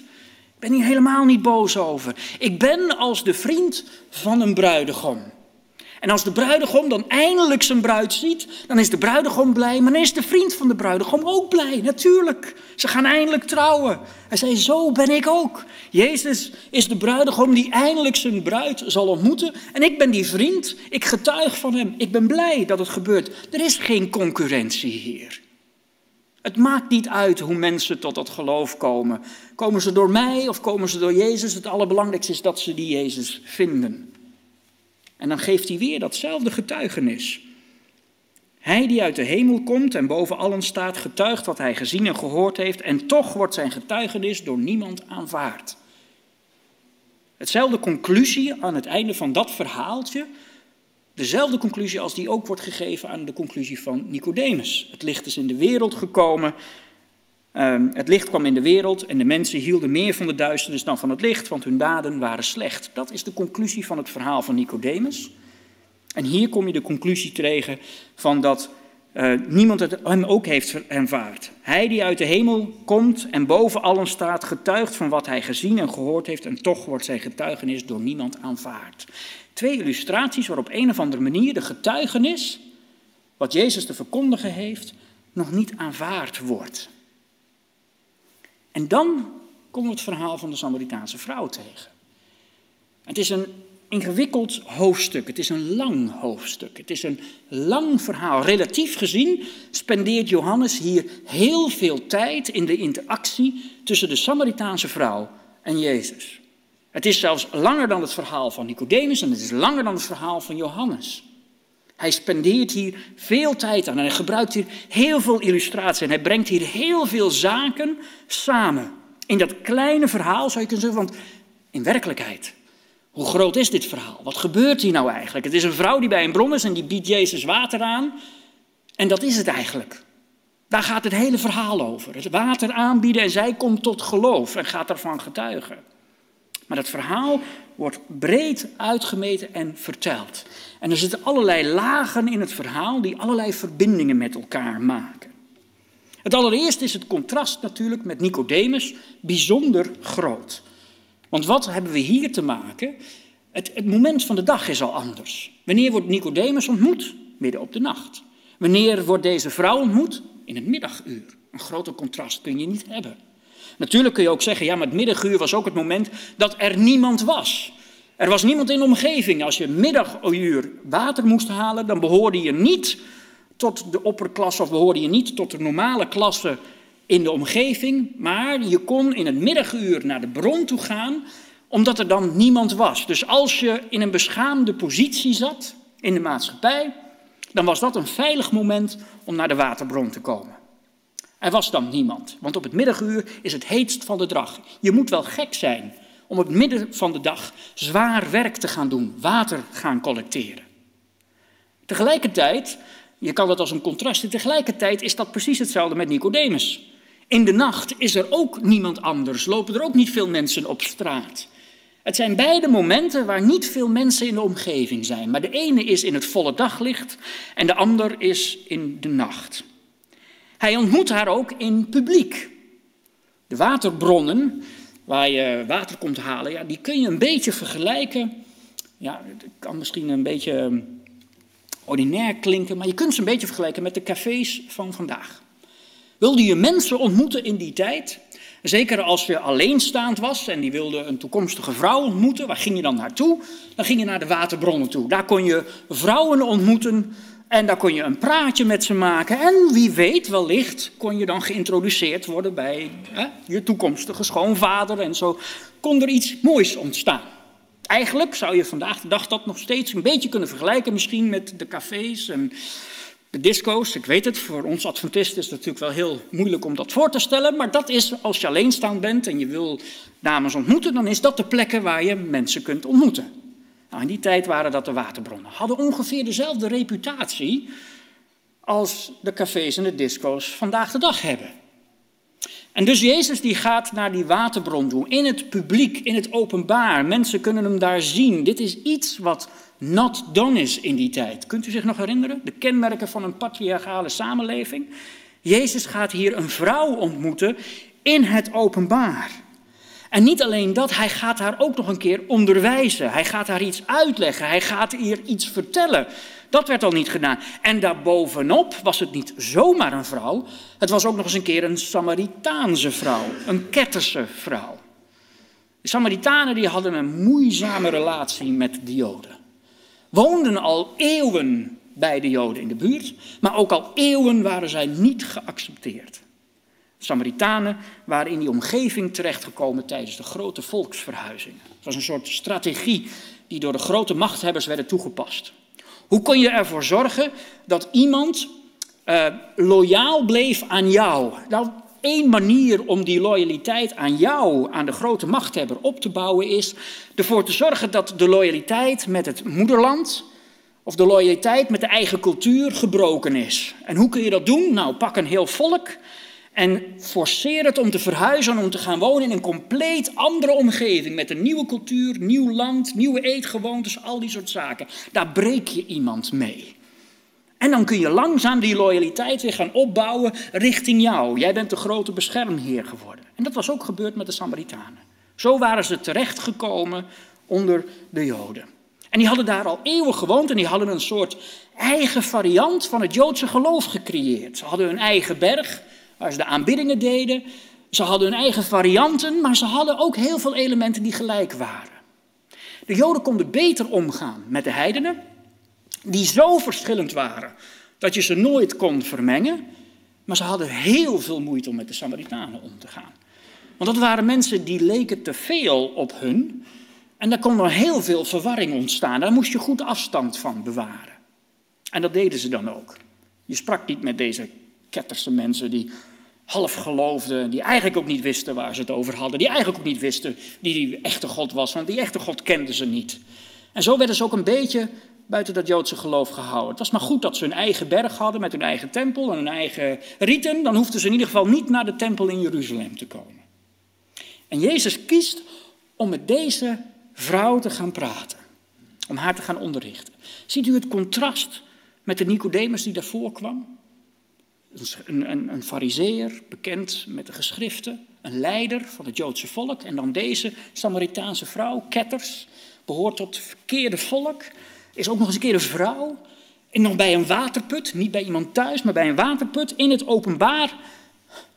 Ik ben hier helemaal niet boos over. Ik ben als de vriend van een bruidegom. En als de bruidegom dan eindelijk zijn bruid ziet, dan is de bruidegom blij, maar dan is de vriend van de bruidegom ook blij, natuurlijk. Ze gaan eindelijk trouwen. Hij zei, zo ben ik ook. Jezus is de bruidegom die eindelijk zijn bruid zal ontmoeten. En ik ben die vriend, ik getuig van hem. Ik ben blij dat het gebeurt. Er is geen concurrentie hier. Het maakt niet uit hoe mensen tot dat geloof komen. Komen ze door mij of komen ze door Jezus? Het allerbelangrijkste is dat ze die Jezus vinden. En dan geeft hij weer datzelfde getuigenis. Hij die uit de hemel komt en boven allen staat, getuigt wat hij gezien en gehoord heeft, en toch wordt zijn getuigenis door niemand aanvaard. Hetzelfde conclusie aan het einde van dat verhaaltje, dezelfde conclusie als die ook wordt gegeven aan de conclusie van Nicodemus. Het licht is in de wereld gekomen Ehm, het licht kwam in de wereld en de mensen hielden meer van de duisternis dan van het licht, want hun daden waren slecht. Dat is de conclusie van het verhaal van Nicodemus. En hier kom je de conclusie tegen van dat uh, niemand het hem ook heeft aanvaard. Hij die uit de hemel komt en boven allen staat, getuigt van wat hij gezien en gehoord heeft en toch wordt zijn getuigenis door niemand aanvaard. Twee illustraties waarop op een of andere manier de getuigenis, wat Jezus te verkondigen heeft, nog niet aanvaard wordt. En dan komen we het verhaal van de Samaritaanse vrouw tegen. Het is een ingewikkeld hoofdstuk. Het is een lang hoofdstuk. Het is een lang verhaal. Relatief gezien spendeert Johannes hier heel veel tijd in de interactie tussen de Samaritaanse vrouw en Jezus. Het is zelfs langer dan het verhaal van Nicodemus en het is langer dan het verhaal van Johannes. Hij spendeert hier veel tijd aan en hij gebruikt hier heel veel illustratie en hij brengt hier heel veel zaken samen. In dat kleine verhaal zou je kunnen zeggen, want in werkelijkheid hoe groot is dit verhaal? Wat gebeurt hier nou eigenlijk? Het is een vrouw die bij een bron is en die biedt Jezus water aan. En dat is het eigenlijk. Daar gaat het hele verhaal over. Het water aanbieden en zij komt tot geloof en gaat ervan getuigen. Maar dat verhaal wordt breed uitgemeten en verteld. En er zitten allerlei lagen in het verhaal die allerlei verbindingen met elkaar maken. Het allereerste is het contrast natuurlijk met Nicodemus bijzonder groot. Want wat hebben we hier te maken? Het, het moment van de dag is al anders. Wanneer wordt Nicodemus ontmoet? Midden op de nacht. Wanneer wordt deze vrouw ontmoet? In het middaguur. Een groter contrast kun je niet hebben. Natuurlijk kun je ook zeggen, ja, maar het middaguur was ook het moment dat er niemand was. Er was niemand in de omgeving. Als je middaguur water moest halen, dan behoorde je niet tot de opperklasse of behoorde je niet tot de normale klasse in de omgeving, maar je kon in het middaguur naar de bron toe gaan, omdat er dan niemand was. Dus als je in een beschaamde positie zat in de maatschappij, dan was dat een veilig moment om naar de waterbron te komen. Er was dan niemand, want op het middaguur is het heetst van de dag. Je moet wel gek zijn om het midden van de dag zwaar werk te gaan doen, water gaan collecteren. Tegelijkertijd, je kan dat als een contrast tegelijkertijd is dat precies hetzelfde met Nicodemus. In de nacht is er ook niemand anders, lopen er ook niet veel mensen op straat. Het zijn beide momenten waar niet veel mensen in de omgeving zijn, maar de ene is in het volle daglicht en de ander is in de nacht. Hij ontmoet haar ook in publiek. De waterbronnen waar je water komt halen, ja, die kun je een beetje vergelijken. Ja, het kan misschien een beetje ehm, ordinair klinken, maar je kunt ze een beetje vergelijken met de cafés van vandaag. Wilde je mensen ontmoeten in die tijd? Zeker als je alleenstaand was en die wilde een toekomstige vrouw ontmoeten, waar ging je dan naartoe? Dan ging je naar de waterbronnen toe. Daar kon je vrouwen ontmoeten en daar kon je een praatje met ze maken. En wie weet, wellicht kon je dan geïntroduceerd worden bij hè, je toekomstige schoonvader. En zo kon er iets moois ontstaan. Eigenlijk zou je vandaag de dag dat nog steeds een beetje kunnen vergelijken, misschien met de cafés en de disco's, ik weet het, voor ons Adventisten is het natuurlijk wel heel moeilijk om dat voor te stellen, maar dat is als je alleenstaand bent en je wil dames ontmoeten, dan is dat de plekken waar je mensen kunt ontmoeten. Nou, in die tijd waren dat de waterbronnen. Hadden ongeveer dezelfde reputatie als de cafés en de disco's vandaag de dag hebben. En dus Jezus die gaat naar die waterbron toe, in het publiek, in het openbaar. Mensen kunnen hem daar zien. Dit is iets wat not done is in die tijd. Kunt u zich nog herinneren? De kenmerken van een patriarchale samenleving. Jezus gaat hier een vrouw ontmoeten in het openbaar. En niet alleen dat, hij gaat haar ook nog een keer onderwijzen. Hij gaat haar iets uitleggen. Hij gaat hier iets vertellen. Dat werd al niet gedaan. En daarbovenop was het niet zomaar een vrouw. Het was ook nog eens een keer een Samaritaanse vrouw. Een Ketterse vrouw. De Samaritanen die hadden een moeizame relatie met de Joden woonden al eeuwen bij de Joden in de buurt, maar ook al eeuwen waren zij niet geaccepteerd. Samaritanen waren in die omgeving terechtgekomen tijdens de grote volksverhuizingen. Het was een soort strategie die door de grote machthebbers werden toegepast. Hoe kon je ervoor zorgen dat iemand uh, loyaal bleef aan jou? Nou, één manier om die loyaliteit aan jou, aan de grote machthebber, op te bouwen is ervoor te zorgen dat de loyaliteit met het moederland of de loyaliteit met de eigen cultuur gebroken is. En hoe kun je dat doen? Nou, pak een heel volk en forceer het om te verhuizen, om te gaan wonen in een compleet andere omgeving. Met een nieuwe cultuur, nieuw land, nieuwe eetgewoontes, al die soort zaken. Daar breek je iemand mee. En dan kun je langzaam die loyaliteit weer gaan opbouwen richting jou. Jij bent de grote beschermheer geworden. En dat was ook gebeurd met de Samaritanen. Zo waren ze terechtgekomen onder de Joden. En die hadden daar al eeuwen gewoond en die hadden een soort eigen variant van het Joodse geloof gecreëerd. Ze hadden hun eigen berg waar ze de aanbiddingen deden. Ze hadden hun eigen varianten, maar ze hadden ook heel veel elementen die gelijk waren. De Joden konden beter omgaan met de heidenen, die zo verschillend waren dat je ze nooit kon vermengen. Maar ze hadden heel veel moeite om met de Samaritanen om te gaan. Want dat waren mensen die leken te veel op hun. En daar kon er heel veel verwarring ontstaan. Daar moest je goed afstand van bewaren. En dat deden ze dan ook. Je sprak niet met deze ketterse mensen die half geloofden, die eigenlijk ook niet wisten waar ze het over hadden, die eigenlijk ook niet wisten wie die echte God was, want die echte God kenden ze niet. En zo werden ze ook een beetje buiten dat Joodse geloof gehouden. Het was maar goed dat ze hun eigen berg hadden met hun eigen tempel en hun eigen riten, dan hoefden ze in ieder geval niet naar de tempel in Jeruzalem te komen. En Jezus kiest om met deze vrouw te gaan praten, om haar te gaan onderrichten. Ziet u het contrast met de Nicodemus die daarvoor kwam? Een, een, een fariseer, bekend met de geschriften, een leider van het Joodse volk. En dan deze Samaritaanse vrouw, ketters, behoort tot het verkeerde volk. Is ook nog eens een keer een vrouw. En nog bij een waterput, niet bij iemand thuis, maar bij een waterput in het openbaar.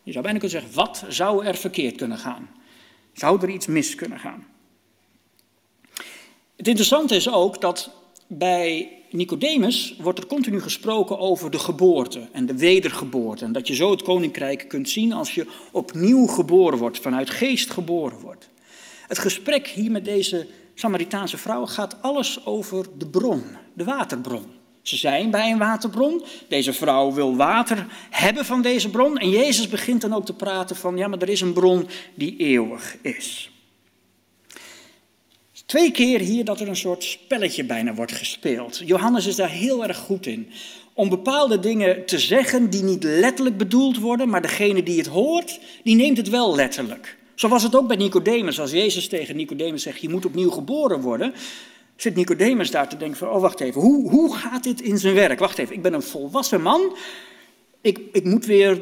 Je zou bijna kunnen zeggen, wat zou er verkeerd kunnen gaan? Zou er iets mis kunnen gaan? Het interessante is ook dat bij Nicodemus wordt er continu gesproken over de geboorte en de wedergeboorte. En dat je zo het koninkrijk kunt zien als je opnieuw geboren wordt, vanuit geest geboren wordt. Het gesprek hier met deze Samaritaanse vrouw gaat alles over de bron, de waterbron. Ze zijn bij een waterbron. Deze vrouw wil water hebben van deze bron. En Jezus begint dan ook te praten van, ja, maar er is een bron die eeuwig is. Twee keer hier dat er een soort spelletje bijna wordt gespeeld. Johannes is daar heel erg goed in. Om bepaalde dingen te zeggen die niet letterlijk bedoeld worden, maar degene die het hoort, die neemt het wel letterlijk. Zo was het ook bij Nicodemus. Als Jezus tegen Nicodemus zegt, je moet opnieuw geboren worden, zit Nicodemus daar te denken van, oh wacht even, hoe, hoe gaat dit in zijn werk? Wacht even, ik ben een volwassen man, ik, ik moet weer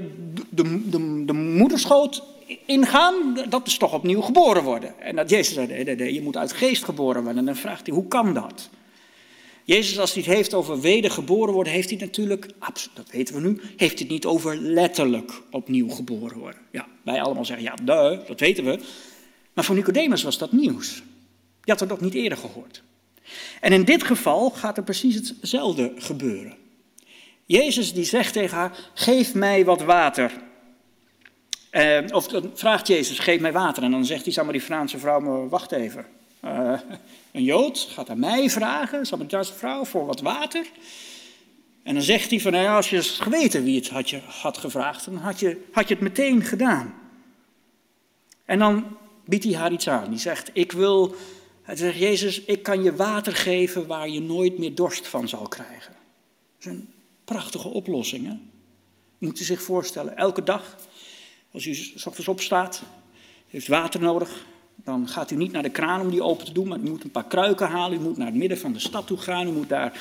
de, de, de moederschoot ingaan, dat is toch opnieuw geboren worden. En dat Jezus zei, nee, je moet uit geest geboren worden. En dan vraagt hij, hoe kan dat? Jezus, als hij het heeft over wedergeboren worden, heeft hij natuurlijk, dat weten we nu, heeft hij het niet over letterlijk opnieuw geboren worden. Ja, wij allemaal zeggen, ja, duh, dat weten we. Maar voor Nicodemus was dat nieuws. Je had het nog niet eerder gehoord. En in dit geval gaat er precies hetzelfde gebeuren. Jezus die zegt tegen haar, geef mij wat water. Uh, of dan vraagt Jezus, geef mij water. En dan zegt die Samaritaanse vrouw, wacht even. Uh, een Jood gaat aan mij vragen, Samaritaanse vrouw, voor wat water. En dan zegt hij van, nou ja, als je geweten wie het had, je, had gevraagd, dan had je, had je het meteen gedaan. En dan biedt hij haar iets aan. Die zegt, ik wil, hij zegt, Jezus, ik kan je water geven waar je nooit meer dorst van zal krijgen. Dat is een prachtige oplossing, hè? Moet u zich voorstellen, elke dag als u s ochtends opstaat, heeft water nodig, dan gaat u niet naar de kraan om die open te doen, maar u moet een paar kruiken halen. U moet naar het midden van de stad toe gaan. U moet daar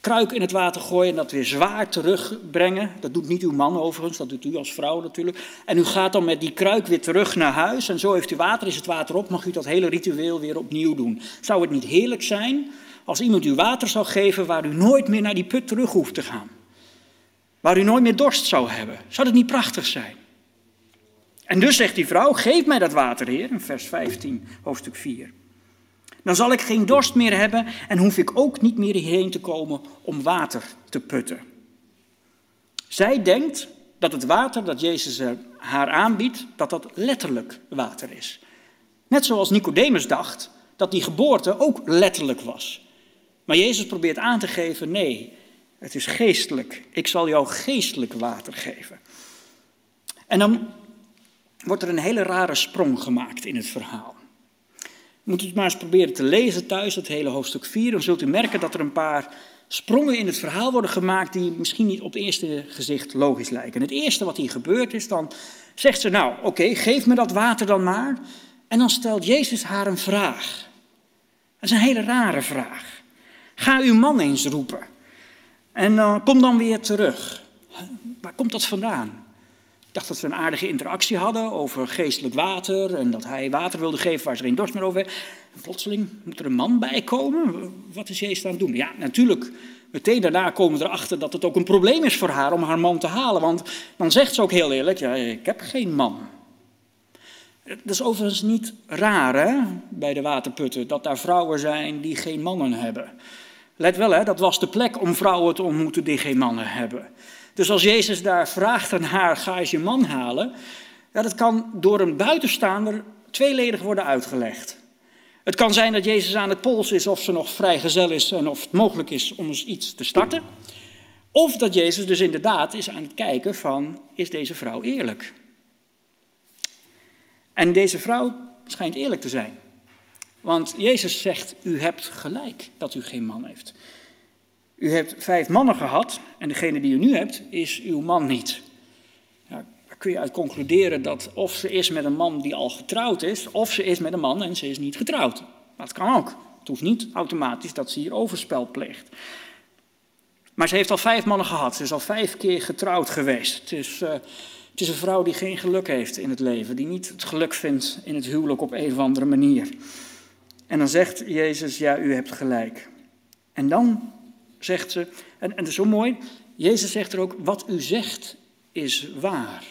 kruiken in het water gooien en dat weer zwaar terugbrengen. Dat doet niet uw man overigens, dat doet u als vrouw natuurlijk. En u gaat dan met die kruik weer terug naar huis en zo heeft u water, is het water op, mag u dat hele ritueel weer opnieuw doen. Zou het niet heerlijk zijn als iemand u water zou geven waar u nooit meer naar die put terug hoeft te gaan? Waar u nooit meer dorst zou hebben? Zou dat niet prachtig zijn? En dus zegt die vrouw, geef mij dat water, Heer, in vers 15, hoofdstuk 4. Dan zal ik geen dorst meer hebben en hoef ik ook niet meer hierheen te komen om water te putten. Zij denkt dat het water dat Jezus haar aanbiedt, dat dat letterlijk water is. Net zoals Nicodemus dacht dat die geboorte ook letterlijk was. Maar Jezus probeert aan te geven, nee, het is geestelijk. Ik zal jou geestelijk water geven. En dan wordt er een hele rare sprong gemaakt in het verhaal. Moet u het maar eens proberen te lezen thuis, het hele hoofdstuk 4. Dan zult u merken dat er een paar sprongen in het verhaal worden gemaakt die misschien niet op het eerste gezicht logisch lijken. het eerste wat hier gebeurt is, dan zegt ze, nou oké, geef me dat water dan maar. En dan stelt Jezus haar een vraag. Dat is een hele rare vraag. Ga uw man eens roepen. En kom dan weer terug. Waar komt dat vandaan? Ik dacht dat ze een aardige interactie hadden over geestelijk water en dat hij water wilde geven waar ze geen dorst meer over hebben. En plotseling moet er een man bij komen. Wat is Jezus aan het doen? Ja, natuurlijk, meteen daarna komen we erachter dat het ook een probleem is voor haar om haar man te halen. Want dan zegt ze ook heel eerlijk, ja, ik heb geen man. Dat is overigens niet raar hè, bij de waterputten, dat daar vrouwen zijn die geen mannen hebben. Let wel, hè, dat was de plek om vrouwen te ontmoeten die geen mannen hebben. Dus als Jezus daar vraagt aan haar, ga eens je man halen, ja, dat kan door een buitenstaander tweeledig worden uitgelegd. Het kan zijn dat Jezus aan het pols is of ze nog vrijgezel is en of het mogelijk is om eens iets te starten. Of dat Jezus dus inderdaad is aan het kijken van, is deze vrouw eerlijk? En deze vrouw schijnt eerlijk te zijn. Want Jezus zegt, u hebt gelijk dat u geen man heeft. U hebt vijf mannen gehad en degene die u nu hebt is uw man niet. Daar kun je uit concluderen dat of ze is met een man die al getrouwd is, of ze is met een man en ze is niet getrouwd. Dat kan ook. Het hoeft niet automatisch dat ze hier overspel pleegt. Maar ze heeft al vijf mannen gehad. Ze is al vijf keer getrouwd geweest. Het is, uh, het is een vrouw die geen geluk heeft in het leven. Die niet het geluk vindt in het huwelijk op een of andere manier. En dan zegt Jezus, ja, u hebt gelijk. En dan zegt ze, en, en dat is zo mooi, Jezus zegt er ook, wat u zegt is waar.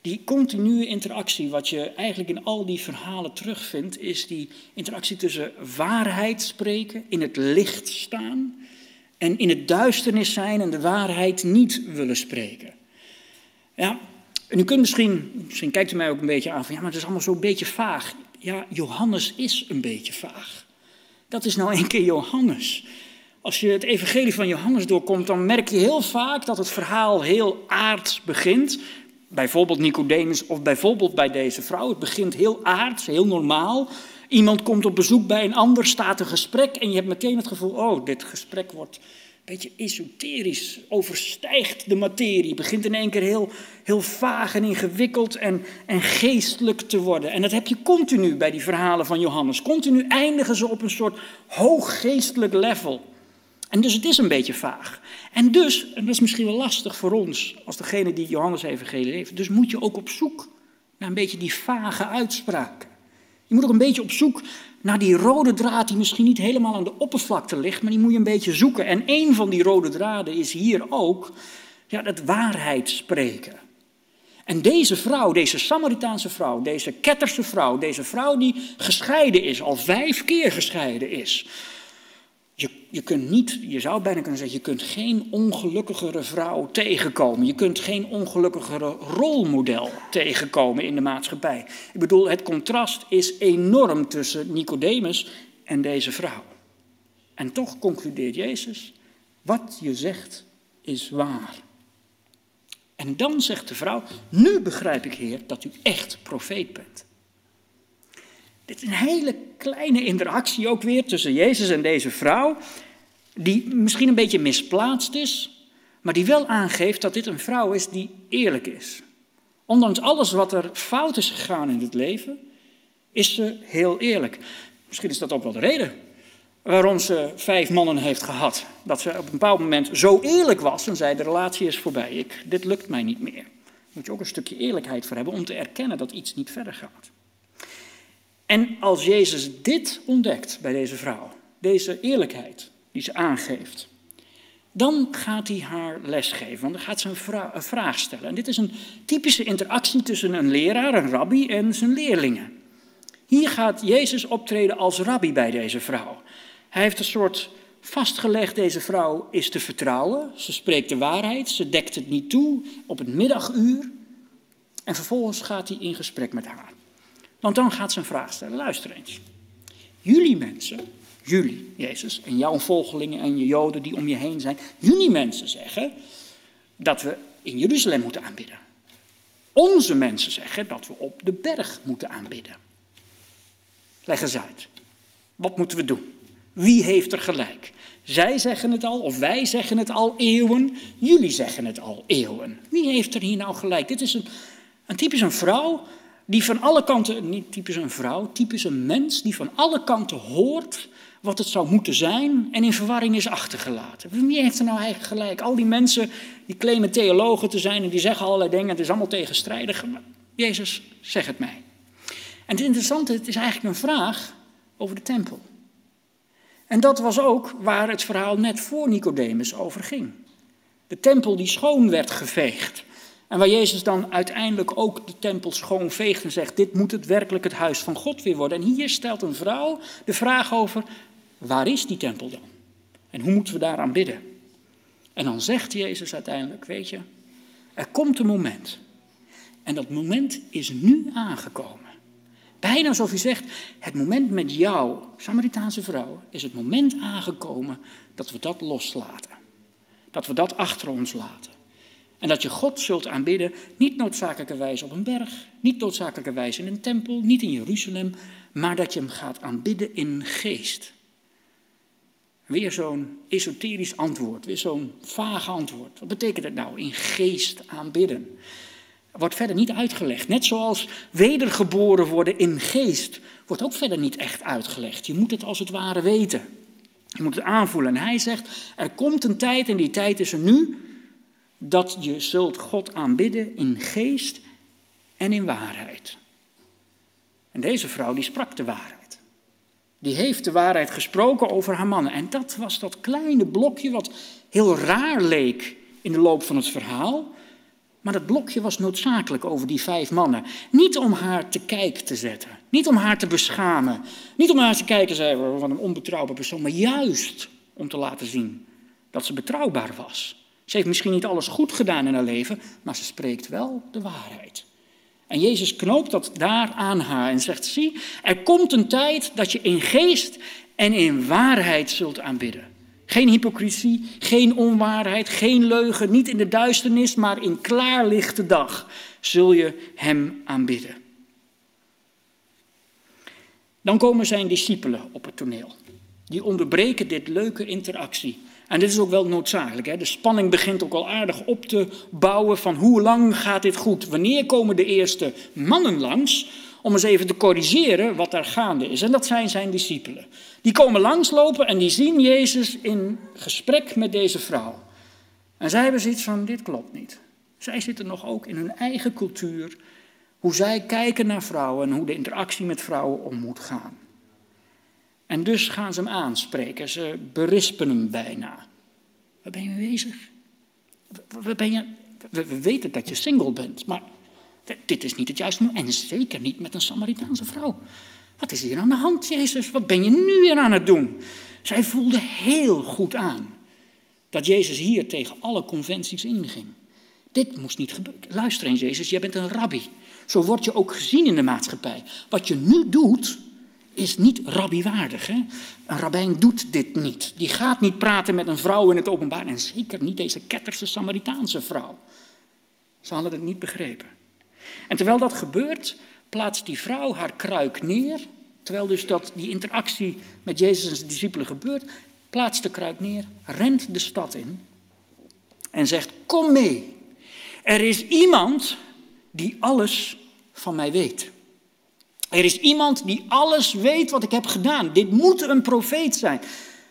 Die continue interactie, wat je eigenlijk in al die verhalen terugvindt, is die interactie tussen waarheid spreken, in het licht staan en in het duisternis zijn en de waarheid niet willen spreken. Ja, en u kunt misschien, misschien kijkt u mij ook een beetje aan van ja, maar het is allemaal zo'n beetje vaag. Ja, Johannes is een beetje vaag. Dat is nou een keer Johannes. Als je het evangelie van Johannes doorkomt, dan merk je heel vaak dat het verhaal heel aards begint. Bijvoorbeeld Nicodemus of bijvoorbeeld bij deze vrouw. Het begint heel aards, heel normaal. Iemand komt op bezoek bij een ander, staat een gesprek en je hebt meteen het gevoel, oh, dit gesprek wordt een beetje esoterisch, overstijgt de materie, begint in één keer heel, heel vaag en ingewikkeld en, en geestelijk te worden. En dat heb je continu bij die verhalen van Johannes. Continu eindigen ze op een soort hooggeestelijk level. En dus het is een beetje vaag. En dus, en dat is misschien wel lastig voor ons, als degene die Johannes evangelie heeft, dus moet je ook op zoek naar een beetje die vage uitspraken. Je moet ook een beetje op zoek naar die rode draad die misschien niet helemaal aan de oppervlakte ligt, maar die moet je een beetje zoeken. En een van die rode draden is hier ook ja, het waarheid spreken. En deze vrouw, deze Samaritaanse vrouw, deze ketterse vrouw, deze vrouw die gescheiden is, al vijf keer gescheiden is, je, je kunt niet, je zou bijna kunnen zeggen, je kunt geen ongelukkigere vrouw tegenkomen. Je kunt geen ongelukkigere rolmodel tegenkomen in de maatschappij. Ik bedoel, het contrast is enorm tussen Nicodemus en deze vrouw. En toch concludeert Jezus, wat je zegt is waar. En dan zegt de vrouw, nu begrijp ik Heer dat u echt profeet bent. Dit is een hele kleine interactie ook weer tussen Jezus en deze vrouw, die misschien een beetje misplaatst is, maar die wel aangeeft dat dit een vrouw is die eerlijk is. Ondanks alles wat er fout is gegaan in het leven, is ze heel eerlijk. Misschien is dat ook wel de reden waarom ze vijf mannen heeft gehad. Dat ze op een bepaald moment zo eerlijk was en zei: De relatie is voorbij, ik, dit lukt mij niet meer. Daar moet je ook een stukje eerlijkheid voor hebben om te erkennen dat iets niet verder gaat. En als Jezus dit ontdekt bij deze vrouw, deze eerlijkheid die ze aangeeft, dan gaat hij haar lesgeven, want dan gaat ze een, vraag stellen. En dit is een typische interactie tussen een leraar, een rabbi, en zijn leerlingen. Hier gaat Jezus optreden als rabbi bij deze vrouw. Hij heeft een soort vastgelegd, deze vrouw is te vertrouwen. Ze spreekt de waarheid, ze dekt het niet toe op het middaguur. En vervolgens gaat hij in gesprek met haar. Want dan gaat een vraag stellen. Luister eens. Jullie mensen, jullie, Jezus, en jouw volgelingen en je Joden die om je heen zijn, jullie mensen zeggen dat we in Jeruzalem moeten aanbidden. Onze mensen zeggen dat we op de berg moeten aanbidden. Leg eens uit. Wat moeten we doen? Wie heeft er gelijk? Zij zeggen het al, of wij zeggen het al eeuwen. Jullie zeggen het al eeuwen. Wie heeft er hier nou gelijk? Dit is een, een typisch een vrouw die van alle kanten, niet typisch een vrouw, typisch een mens, die van alle kanten hoort wat het zou moeten zijn en in verwarring is achtergelaten. Wie heeft er nou eigenlijk gelijk? Al die mensen die claimen theologen te zijn en die zeggen allerlei dingen, het is allemaal tegenstrijdig. Jezus, zeg het mij. En het interessante, het is eigenlijk een vraag over de tempel. En dat was ook waar het verhaal net voor Nicodemus over ging. De tempel die schoon werd geveegd. En waar Jezus dan uiteindelijk ook de tempel schoonveegt en zegt, dit moet het werkelijk het huis van God weer worden. En hier stelt een vrouw de vraag over, waar is die tempel dan? En hoe moeten we daaraan bidden? En dan zegt Jezus uiteindelijk, weet je, er komt een moment. En dat moment is nu aangekomen. Bijna alsof hij zegt, het moment met jou, Samaritaanse vrouw, is het moment aangekomen dat we dat loslaten. Dat we dat achter ons laten. En dat je God zult aanbidden, niet noodzakelijkerwijs op een berg, niet noodzakelijkerwijs in een tempel, niet in Jeruzalem, maar dat je hem gaat aanbidden in geest. Weer zo'n esoterisch antwoord, weer zo'n vage antwoord. Wat betekent het nou, in geest aanbidden? Wordt verder niet uitgelegd. Net zoals wedergeboren worden in geest, wordt ook verder niet echt uitgelegd. Je moet het als het ware weten. Je moet het aanvoelen. En hij zegt, er komt een tijd, en die tijd is er nu, dat je zult God aanbidden in geest en in waarheid. En deze vrouw die sprak de waarheid. Die heeft de waarheid gesproken over haar mannen. En dat was dat kleine blokje wat heel raar leek in de loop van het verhaal. Maar dat blokje was noodzakelijk over die vijf mannen. Niet om haar te kijk te zetten. Niet om haar te beschamen. Niet om haar te kijken, zei van een onbetrouwbare persoon. Maar juist om te laten zien dat ze betrouwbaar was. Ze heeft misschien niet alles goed gedaan in haar leven, maar ze spreekt wel de waarheid. En Jezus knoopt dat daar aan haar en zegt: Zie, er komt een tijd dat je in geest en in waarheid zult aanbidden. Geen hypocrisie, geen onwaarheid, geen leugen, niet in de duisternis, maar in klaarlichte dag zul je Hem aanbidden. Dan komen zijn discipelen op het toneel. Die onderbreken dit leuke interactie en dit is ook wel noodzakelijk. Hè? De spanning begint ook al aardig op te bouwen van hoe lang gaat dit goed? Wanneer komen de eerste mannen langs om eens even te corrigeren wat daar gaande is? En dat zijn zijn discipelen. Die komen langslopen en die zien Jezus in gesprek met deze vrouw. En zij hebben zoiets van, dit klopt niet. Zij zitten nog ook in hun eigen cultuur, hoe zij kijken naar vrouwen en hoe de interactie met vrouwen om moet gaan. En dus gaan ze hem aanspreken. Ze berispen hem bijna. Waar ben je mee bezig? Waar ben je? We, weten dat je single bent, maar dit is niet het juiste moment. En zeker niet met een Samaritaanse vrouw. Wat is hier aan de hand, Jezus? Wat ben je nu weer aan het doen? Zij voelde heel goed aan dat Jezus hier tegen alle conventies inging. Dit moest niet gebeuren. Luister eens, Jezus, jij bent een rabbi. Zo word je ook gezien in de maatschappij. Wat je nu doet, is niet rabbiwaardig. Een rabbijn doet dit niet. Die gaat niet praten met een vrouw in het openbaar. En zeker niet deze ketterse Samaritaanse vrouw. Ze hadden het niet begrepen. En terwijl dat gebeurt, plaatst die vrouw haar kruik neer. Terwijl dus dat, die interactie met Jezus en zijn discipelen gebeurt, plaatst de kruik neer, rent de stad in en zegt: Kom mee. Er is iemand die alles van mij weet. Er is iemand die alles weet wat ik heb gedaan. Dit moet een profeet zijn.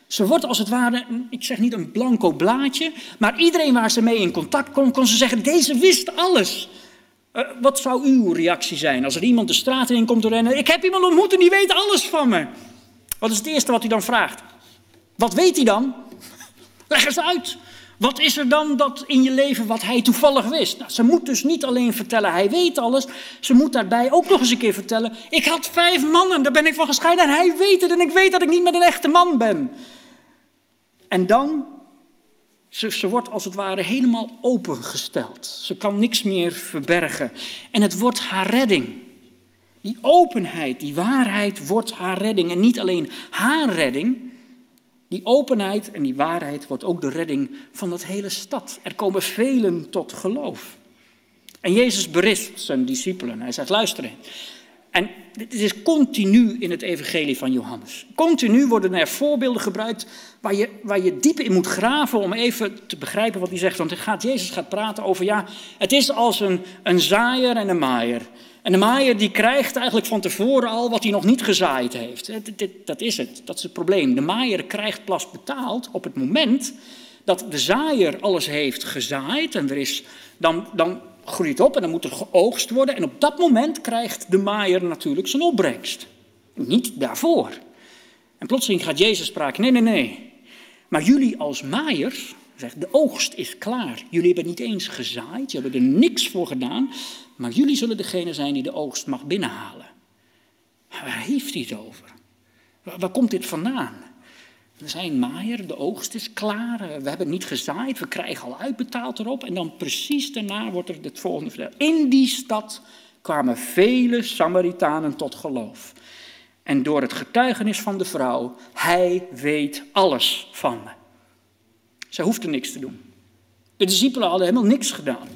Ze wordt als het ware, ik zeg niet een blanco blaadje, maar iedereen waar ze mee in contact kon, kon ze zeggen, deze wist alles. Uh, wat zou uw reactie zijn als er iemand de straat in komt rennen? Ik heb iemand ontmoet en die weet alles van me. Wat is het eerste wat hij dan vraagt? Wat weet hij dan? [laughs] Leg eens uit. Wat is er dan dat in je leven wat hij toevallig wist? Nou, ze moet dus niet alleen vertellen, hij weet alles. Ze moet daarbij ook nog eens een keer vertellen, ik had vijf mannen, daar ben ik van gescheiden en hij weet het en ik weet dat ik niet met een echte man ben. En dan, ze, ze wordt als het ware helemaal opengesteld. Ze kan niks meer verbergen. En het wordt haar redding. Die openheid, die waarheid wordt haar redding. En niet alleen haar redding, die openheid en die waarheid wordt ook de redding van dat hele stad. Er komen velen tot geloof. En Jezus berispt zijn discipelen. Hij zegt, luisteren. En dit is continu in het evangelie van Johannes. Continu worden er voorbeelden gebruikt waar je, waar je diep in moet graven om even te begrijpen wat hij zegt. Want gaat, Jezus gaat praten over, ja, het is als een, een zaaier en een maaier. En de maaier die krijgt eigenlijk van tevoren al wat hij nog niet gezaaid heeft. Dat is het, dat is het probleem. De maaier krijgt pas betaald op het moment dat de zaaier alles heeft gezaaid. En er is, dan, dan groeit op en dan moet er geoogst worden. En op dat moment krijgt de maaier natuurlijk zijn opbrengst. Niet daarvoor. En plotseling gaat Jezus spraken, nee, nee, nee. Maar jullie als maaiers, Zegt, de oogst is klaar. Jullie hebben niet eens gezaaid, jullie hebben er niks voor gedaan, maar jullie zullen degene zijn die de oogst mag binnenhalen. Waar heeft hij het over? Waar, komt dit vandaan? We zijn maaier, de oogst is klaar, we hebben niet gezaaid, we krijgen al uitbetaald erop. En dan precies daarna wordt er het volgende verteld. In die stad kwamen vele Samaritanen tot geloof. En door het getuigenis van de vrouw, hij weet alles van me. Zij hoefde niks te doen. De discipelen hadden helemaal niks gedaan.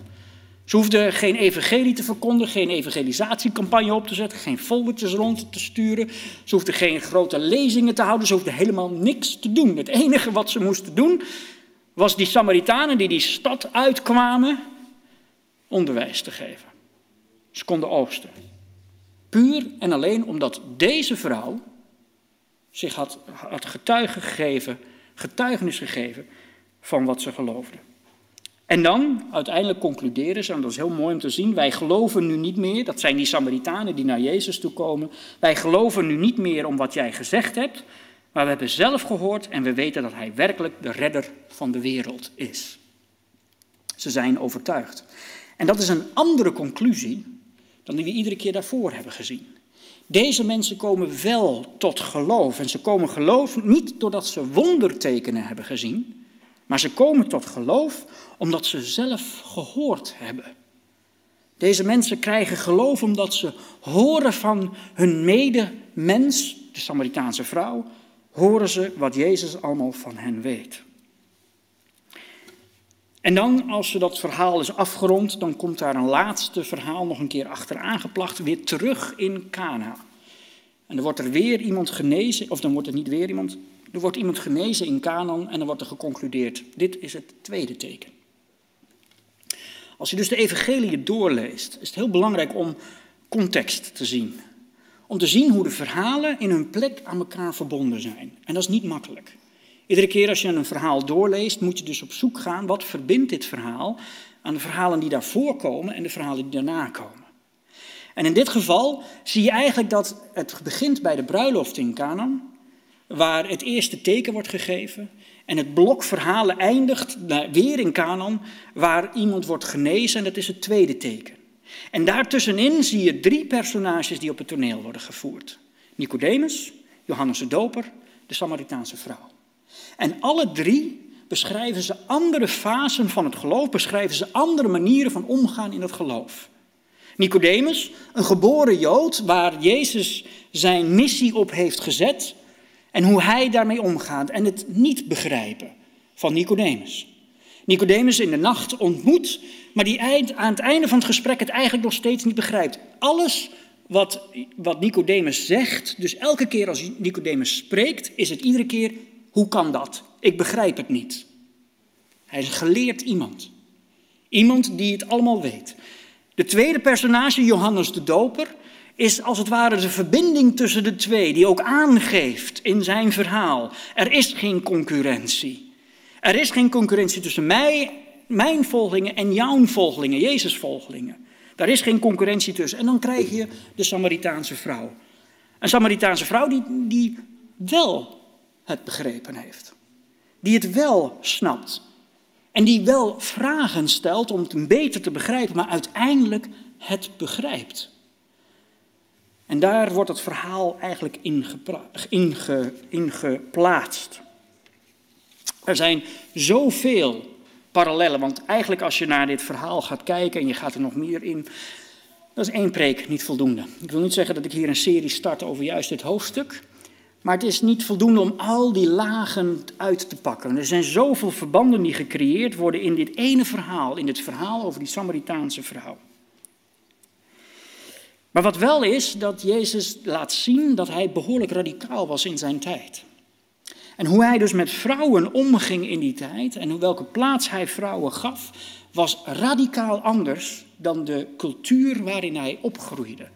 Ze hoefden geen evangelie te verkondigen, geen evangelisatiecampagne op te zetten, geen foldertjes rond te sturen. Ze hoefden geen grote lezingen te houden, ze hoefden helemaal niks te doen. Het enige wat ze moesten doen was die Samaritanen die die stad uitkwamen onderwijs te geven. Ze konden oogsten. Puur en alleen omdat deze vrouw zich had, gegeven, getuigenis gegeven van wat ze geloofde. En dan uiteindelijk concluderen ze, en dat is heel mooi om te zien, wij geloven nu niet meer, dat zijn die Samaritanen die naar Jezus toe komen, wij geloven nu niet meer om wat jij gezegd hebt, maar we hebben zelf gehoord en we weten dat Hij werkelijk de redder van de wereld is. Ze zijn overtuigd. En dat is een andere conclusie dan die we iedere keer daarvoor hebben gezien. Deze mensen komen wel tot geloof. En ze komen geloof niet doordat ze wondertekenen hebben gezien, maar ze komen tot geloof omdat ze zelf gehoord hebben. Deze mensen krijgen geloof omdat ze horen van hun medemens, de Samaritaanse vrouw, horen ze wat Jezus allemaal van hen weet. En dan, als ze dat verhaal is afgerond, dan komt daar een laatste verhaal nog een keer achteraan geplacht, weer terug in Cana. En dan wordt er weer iemand genezen, of dan wordt er niet weer iemand, er wordt iemand genezen in Canaan en dan wordt er geconcludeerd, dit is het tweede teken. Als je dus de evangelie doorleest, is het heel belangrijk om context te zien. Om te zien hoe de verhalen in hun plek aan elkaar verbonden zijn. En dat is niet makkelijk. Iedere keer als je een verhaal doorleest, moet je dus op zoek gaan wat verbindt dit verhaal aan de verhalen die daarvoor komen en de verhalen die daarna komen. En in dit geval zie je eigenlijk dat het begint bij de bruiloft in Canaan, waar het eerste teken wordt gegeven. En het blok verhalen eindigt weer in Canaan, waar iemand wordt genezen en dat is het tweede teken. En daartussenin zie je drie personages die op het toneel worden gevoerd. Nicodemus, Johannes de Doper, de Samaritaanse vrouw. En alle drie beschrijven ze andere fasen van het geloof, beschrijven ze andere manieren van omgaan in het geloof. Nicodemus, een geboren Jood waar Jezus zijn missie op heeft gezet en hoe hij daarmee omgaat en het niet begrijpen van Nicodemus. Nicodemus in de nacht ontmoet, maar die aan het einde van het gesprek het eigenlijk nog steeds niet begrijpt. Alles wat, wat Nicodemus zegt, dus elke keer als Nicodemus spreekt, is het iedere keer hoe kan dat? Ik begrijp het niet. Hij is een geleerd iemand. Iemand die het allemaal weet. De tweede personage, Johannes de Doper, is als het ware de verbinding tussen de twee, die ook aangeeft in zijn verhaal. Er is geen concurrentie. Er is geen concurrentie tussen mij, mijn volgelingen en jouw volgelingen, Jezus' volgelingen. Daar is geen concurrentie tussen. En dan krijg je de Samaritaanse vrouw. Een Samaritaanse vrouw die, die wel het begrepen heeft. Die het wel snapt. En die wel vragen stelt om het beter te begrijpen, maar uiteindelijk het begrijpt. En daar wordt het verhaal eigenlijk inge, ingeplaatst. Er zijn zoveel parallellen, want eigenlijk als je naar dit verhaal gaat kijken en je gaat er nog meer in, dat is één preek niet voldoende. Ik wil niet zeggen dat ik hier een serie start over juist dit hoofdstuk, maar het is niet voldoende om al die lagen uit te pakken. Er zijn zoveel verbanden die gecreëerd worden in dit ene verhaal, in dit verhaal over die Samaritaanse vrouw. Maar wat wel is, dat Jezus laat zien dat hij behoorlijk radicaal was in zijn tijd. En hoe hij dus met vrouwen omging in die tijd en welke plaats hij vrouwen gaf, was radicaal anders dan de cultuur waarin hij opgroeide.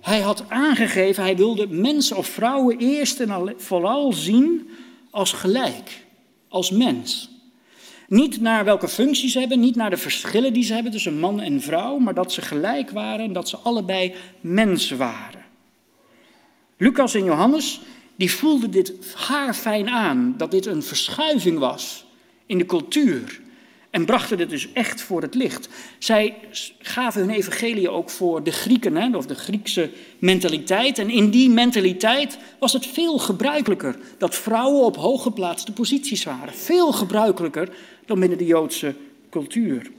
Hij had aangegeven, hij wilde mensen of vrouwen eerst en vooral zien als gelijk, als mens. Niet naar welke functies ze hebben, niet naar de verschillen die ze hebben tussen man en vrouw, maar dat ze gelijk waren en dat ze allebei mens waren. Lucas en Johannes, die voelden dit haarfijn aan, dat dit een verschuiving was in de cultuur en brachten het dus echt voor het licht. Zij gaven hun evangelie ook voor de Grieken, hè, of de Griekse mentaliteit. En in die mentaliteit was het veel gebruikelijker dat vrouwen op hooggeplaatste posities waren. Veel gebruikelijker dan binnen de Joodse cultuur.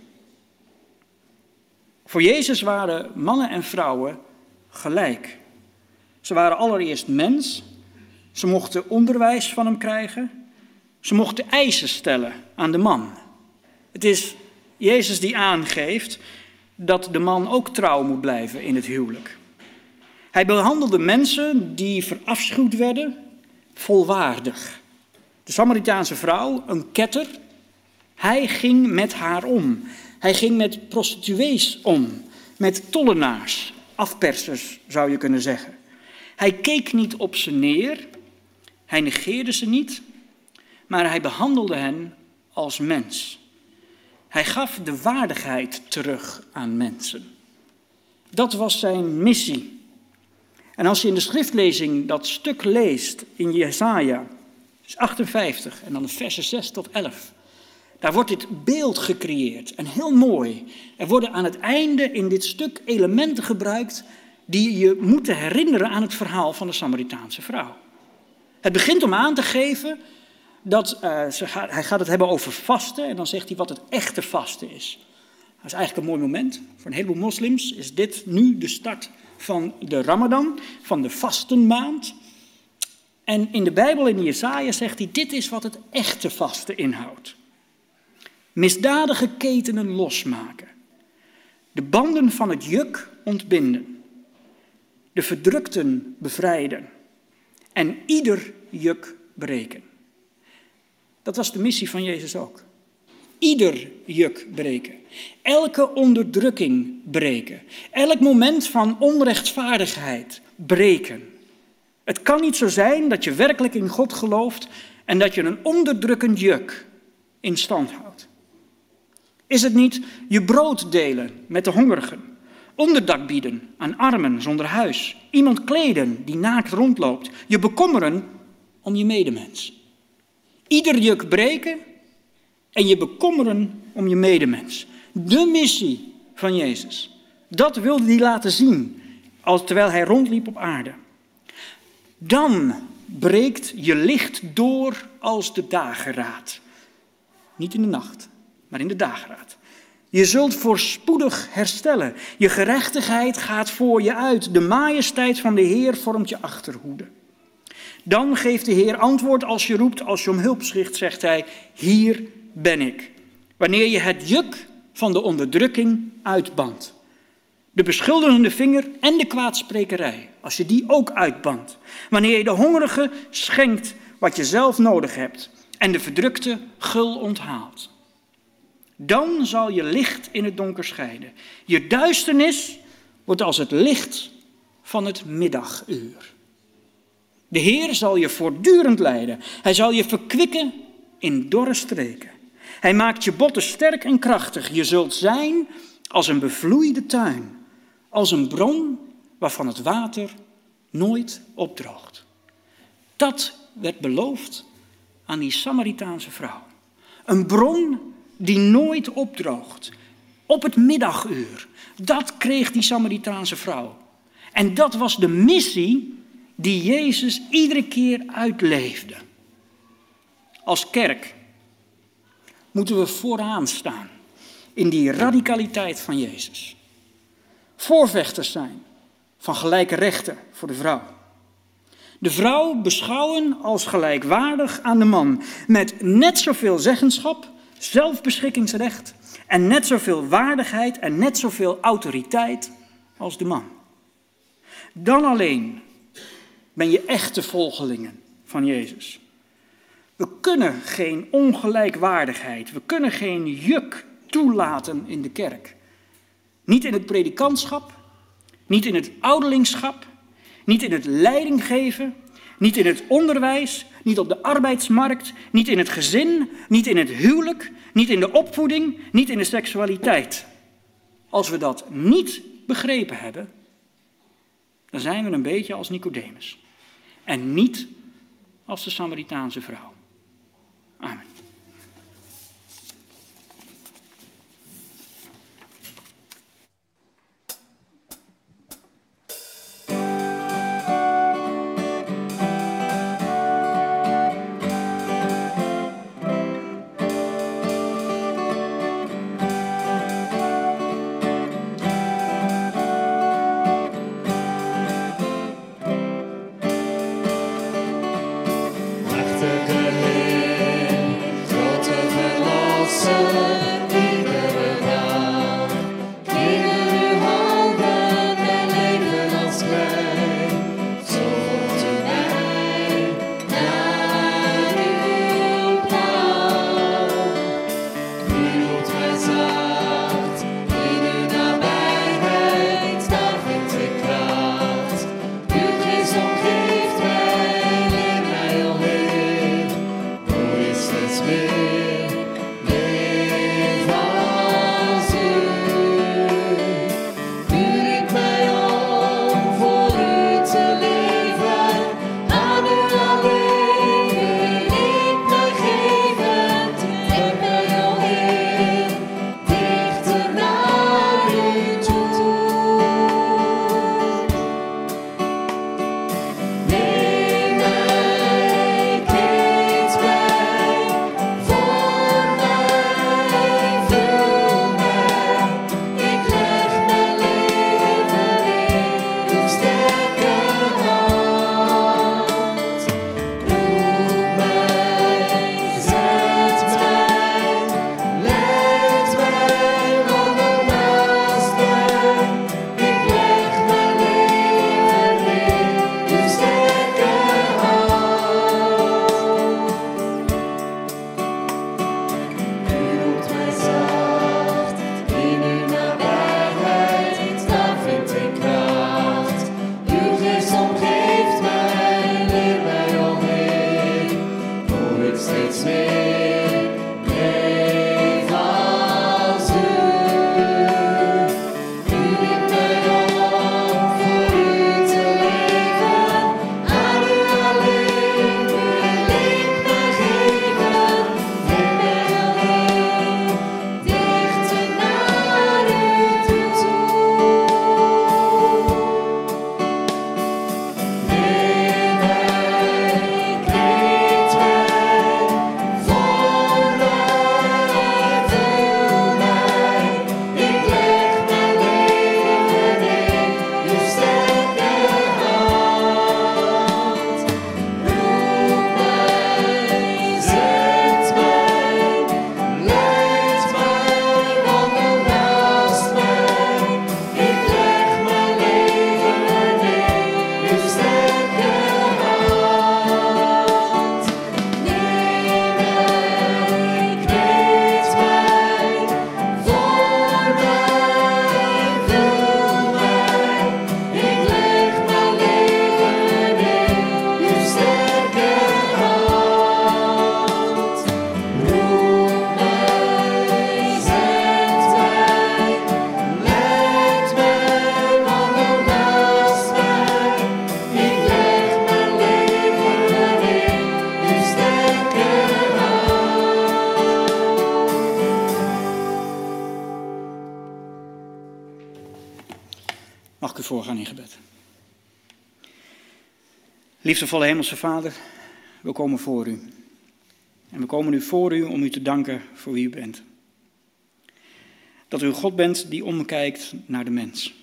Voor Jezus waren mannen en vrouwen gelijk. Ze waren allereerst mens. Ze mochten onderwijs van hem krijgen. Ze mochten eisen stellen aan de man. Het is Jezus die aangeeft dat de man ook trouw moet blijven in het huwelijk. Hij behandelde mensen die verafschuwd werden volwaardig. De Samaritaanse vrouw, een ketter, hij ging met haar om. Hij ging met prostituees om, met tollenaars, afpersers zou je kunnen zeggen. Hij keek niet op ze neer, hij negeerde ze niet, maar hij behandelde hen als mens. Hij gaf de waardigheid terug aan mensen. Dat was zijn missie. En als je in de schriftlezing dat stuk leest in Jesaja 58 en dan versen 6 tot 11, daar wordt dit beeld gecreëerd en heel mooi. Er worden aan het einde in dit stuk elementen gebruikt die je moeten herinneren aan het verhaal van de Samaritaanse vrouw. Het begint om aan te geven dat uh, ze hij gaat het hebben over vasten en dan zegt hij wat het echte vasten is. Dat is eigenlijk een mooi moment. Voor een heleboel moslims is dit nu de start van de Ramadan, van de vastenmaand. En in de Bijbel, in Jesaja, zegt hij, dit is wat het echte vasten inhoudt. Misdadige ketenen losmaken. De banden van het juk ontbinden. De verdrukten bevrijden. En ieder juk breken. Dat was de missie van Jezus ook. Ieder juk breken. Elke onderdrukking breken. Elk moment van onrechtvaardigheid breken. Het kan niet zo zijn dat je werkelijk in God gelooft en dat je een onderdrukkend juk in stand houdt. Is het niet je brood delen met de hongerigen, onderdak bieden aan armen zonder huis, iemand kleden die naakt rondloopt, je bekommeren om je medemens? Ieder juk breken en je bekommeren om je medemens. De missie van Jezus. Dat wilde hij laten zien als terwijl hij rondliep op aarde. Dan breekt je licht door als de dageraad. Niet in de nacht, maar in de dageraad. Je zult voorspoedig herstellen. Je gerechtigheid gaat voor je uit. De majesteit van de Heer vormt je achterhoede. Dan geeft de Heer antwoord als je roept, als je om hulp schicht, zegt hij, hier ben ik. Wanneer je het juk van de onderdrukking uitbandt. De beschuldigende vinger en de kwaadsprekerij, als je die ook uitbandt. Wanneer je de hongerige schenkt wat je zelf nodig hebt en de verdrukte gul onthaalt. Dan zal je licht in het donker scheiden. Je duisternis wordt als het licht van het middaguur. De Heer zal je voortdurend leiden. Hij zal je verkwikken in dorre streken. Hij maakt je botten sterk en krachtig. Je zult zijn als een bevloeide tuin, als een bron waarvan het water nooit opdroogt. Dat werd beloofd aan die Samaritaanse vrouw. Een bron die nooit opdroogt. Op het middaguur. Dat kreeg die Samaritaanse vrouw. En dat was de missie die Jezus iedere keer uitleefde. Als kerk moeten we vooraan staan in die radicaliteit van Jezus. Voorvechters zijn van gelijke rechten voor de vrouw. De vrouw beschouwen als gelijkwaardig aan de man, met net zoveel zeggenschap, zelfbeschikkingsrecht en net zoveel waardigheid en net zoveel autoriteit als de man. Dan alleen ben je echte volgelingen van Jezus. We kunnen geen ongelijkwaardigheid, we kunnen geen juk toelaten in de kerk. Niet in het predikantschap, niet in het ouderlingschap, niet in het leidinggeven, niet in het onderwijs, niet op de arbeidsmarkt, niet in het gezin, niet in het huwelijk, niet in de opvoeding, niet in de seksualiteit. Als we dat niet begrepen hebben, dan zijn we een beetje als Nicodemus en niet als de Samaritaanse vrouw. Amen. Liefdevolle Hemelse Vader, we komen voor u. En we komen nu voor u om u te danken voor wie u bent. Dat u een God bent die omkijkt naar de mens.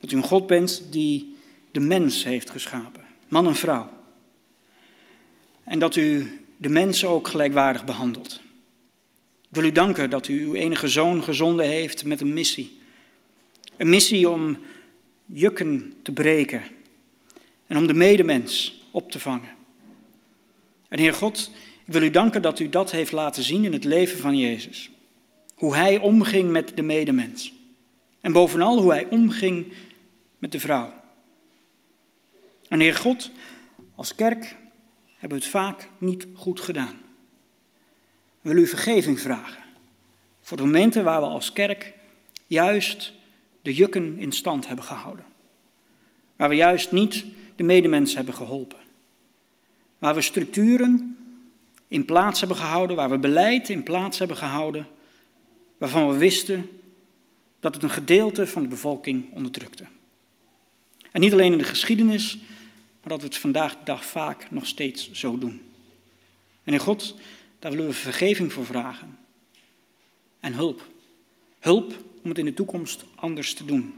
Dat u een God bent die de mens heeft geschapen, man en vrouw. En dat u de mensen ook gelijkwaardig behandelt. Ik wil u danken dat u uw enige zoon gezonden heeft met een missie. Een missie om jukken te breken en om de medemens op te vangen. En Heer God, ik wil u danken dat u dat heeft laten zien in het leven van Jezus. Hoe hij omging met de medemens. En bovenal hoe hij omging met de vrouw. En Heer God, als kerk hebben we het vaak niet goed gedaan. We willen u vergeving vragen voor de momenten waar we als kerk juist de jukken in stand hebben gehouden. Waar we juist niet de medemens hebben geholpen. Waar we structuren in plaats hebben gehouden, waar we beleid in plaats hebben gehouden, waarvan we wisten dat het een gedeelte van de bevolking onderdrukte. En niet alleen in de geschiedenis, maar dat we het vandaag de dag vaak nog steeds zo doen. En in God, daar willen we vergeving voor vragen. En hulp. Hulp om het in de toekomst anders te doen.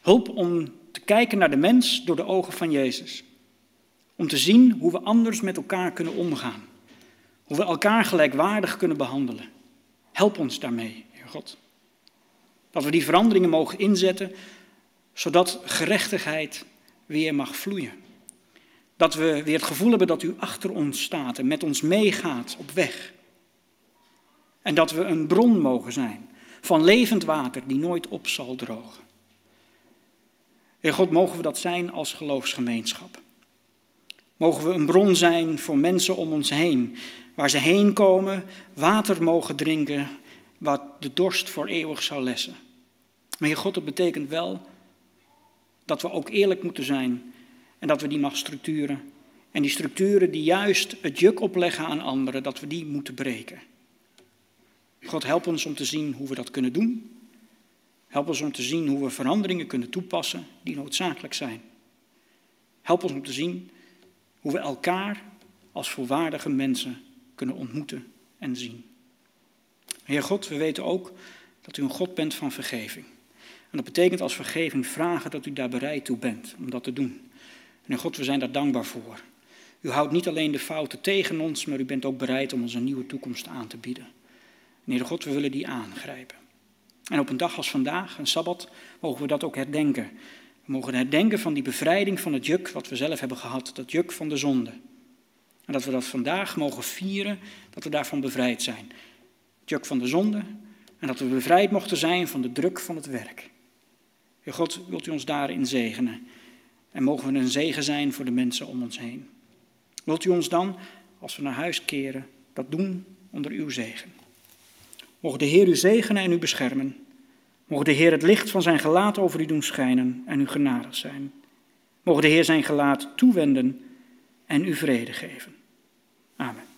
Hulp om te kijken naar de mens door de ogen van Jezus. Om te zien hoe we anders met elkaar kunnen omgaan. Hoe we elkaar gelijkwaardig kunnen behandelen. Help ons daarmee, Heer God. Dat we die veranderingen mogen inzetten, zodat gerechtigheid weer mag vloeien. Dat we weer het gevoel hebben dat u achter ons staat en met ons meegaat op weg. En dat we een bron mogen zijn van levend water die nooit op zal drogen. Heer God, mogen we dat zijn als geloofsgemeenschap. Mogen we een bron zijn voor mensen om ons heen, waar ze heen komen, water mogen drinken, wat de dorst voor eeuwig zal lessen. Maar Heer God, dat betekent wel dat we ook eerlijk moeten zijn en dat we die mag structuren. En die structuren die juist het juk opleggen aan anderen, dat we die moeten breken. God, help ons om te zien hoe we dat kunnen doen. Help ons om te zien hoe we veranderingen kunnen toepassen die noodzakelijk zijn. Help ons om te zien hoe we elkaar als volwaardige mensen kunnen ontmoeten en zien. Heer God, we weten ook dat u een God bent van vergeving. En dat betekent als vergeving vragen dat u daar bereid toe bent om dat te doen. En Heer God, we zijn daar dankbaar voor. U houdt niet alleen de fouten tegen ons, maar u bent ook bereid om ons een nieuwe toekomst aan te bieden. En Heer God, we willen die aangrijpen. En op een dag als vandaag, een sabbat, mogen we dat ook herdenken. We mogen herdenken van die bevrijding van het juk wat we zelf hebben gehad, dat juk van de zonde. En dat we dat vandaag mogen vieren, dat we daarvan bevrijd zijn. Het juk van de zonde en dat we bevrijd mochten zijn van de druk van het werk. Heer God, wilt u ons daarin zegenen? En mogen we een zegen zijn voor de mensen om ons heen. Wilt u ons dan, als we naar huis keren, dat doen onder uw zegen? Mogen de Heer u zegenen en u beschermen. Mogen de Heer het licht van zijn gelaat over u doen schijnen en u genadig zijn. Mogen de Heer zijn gelaat toewenden en u vrede geven. Amen.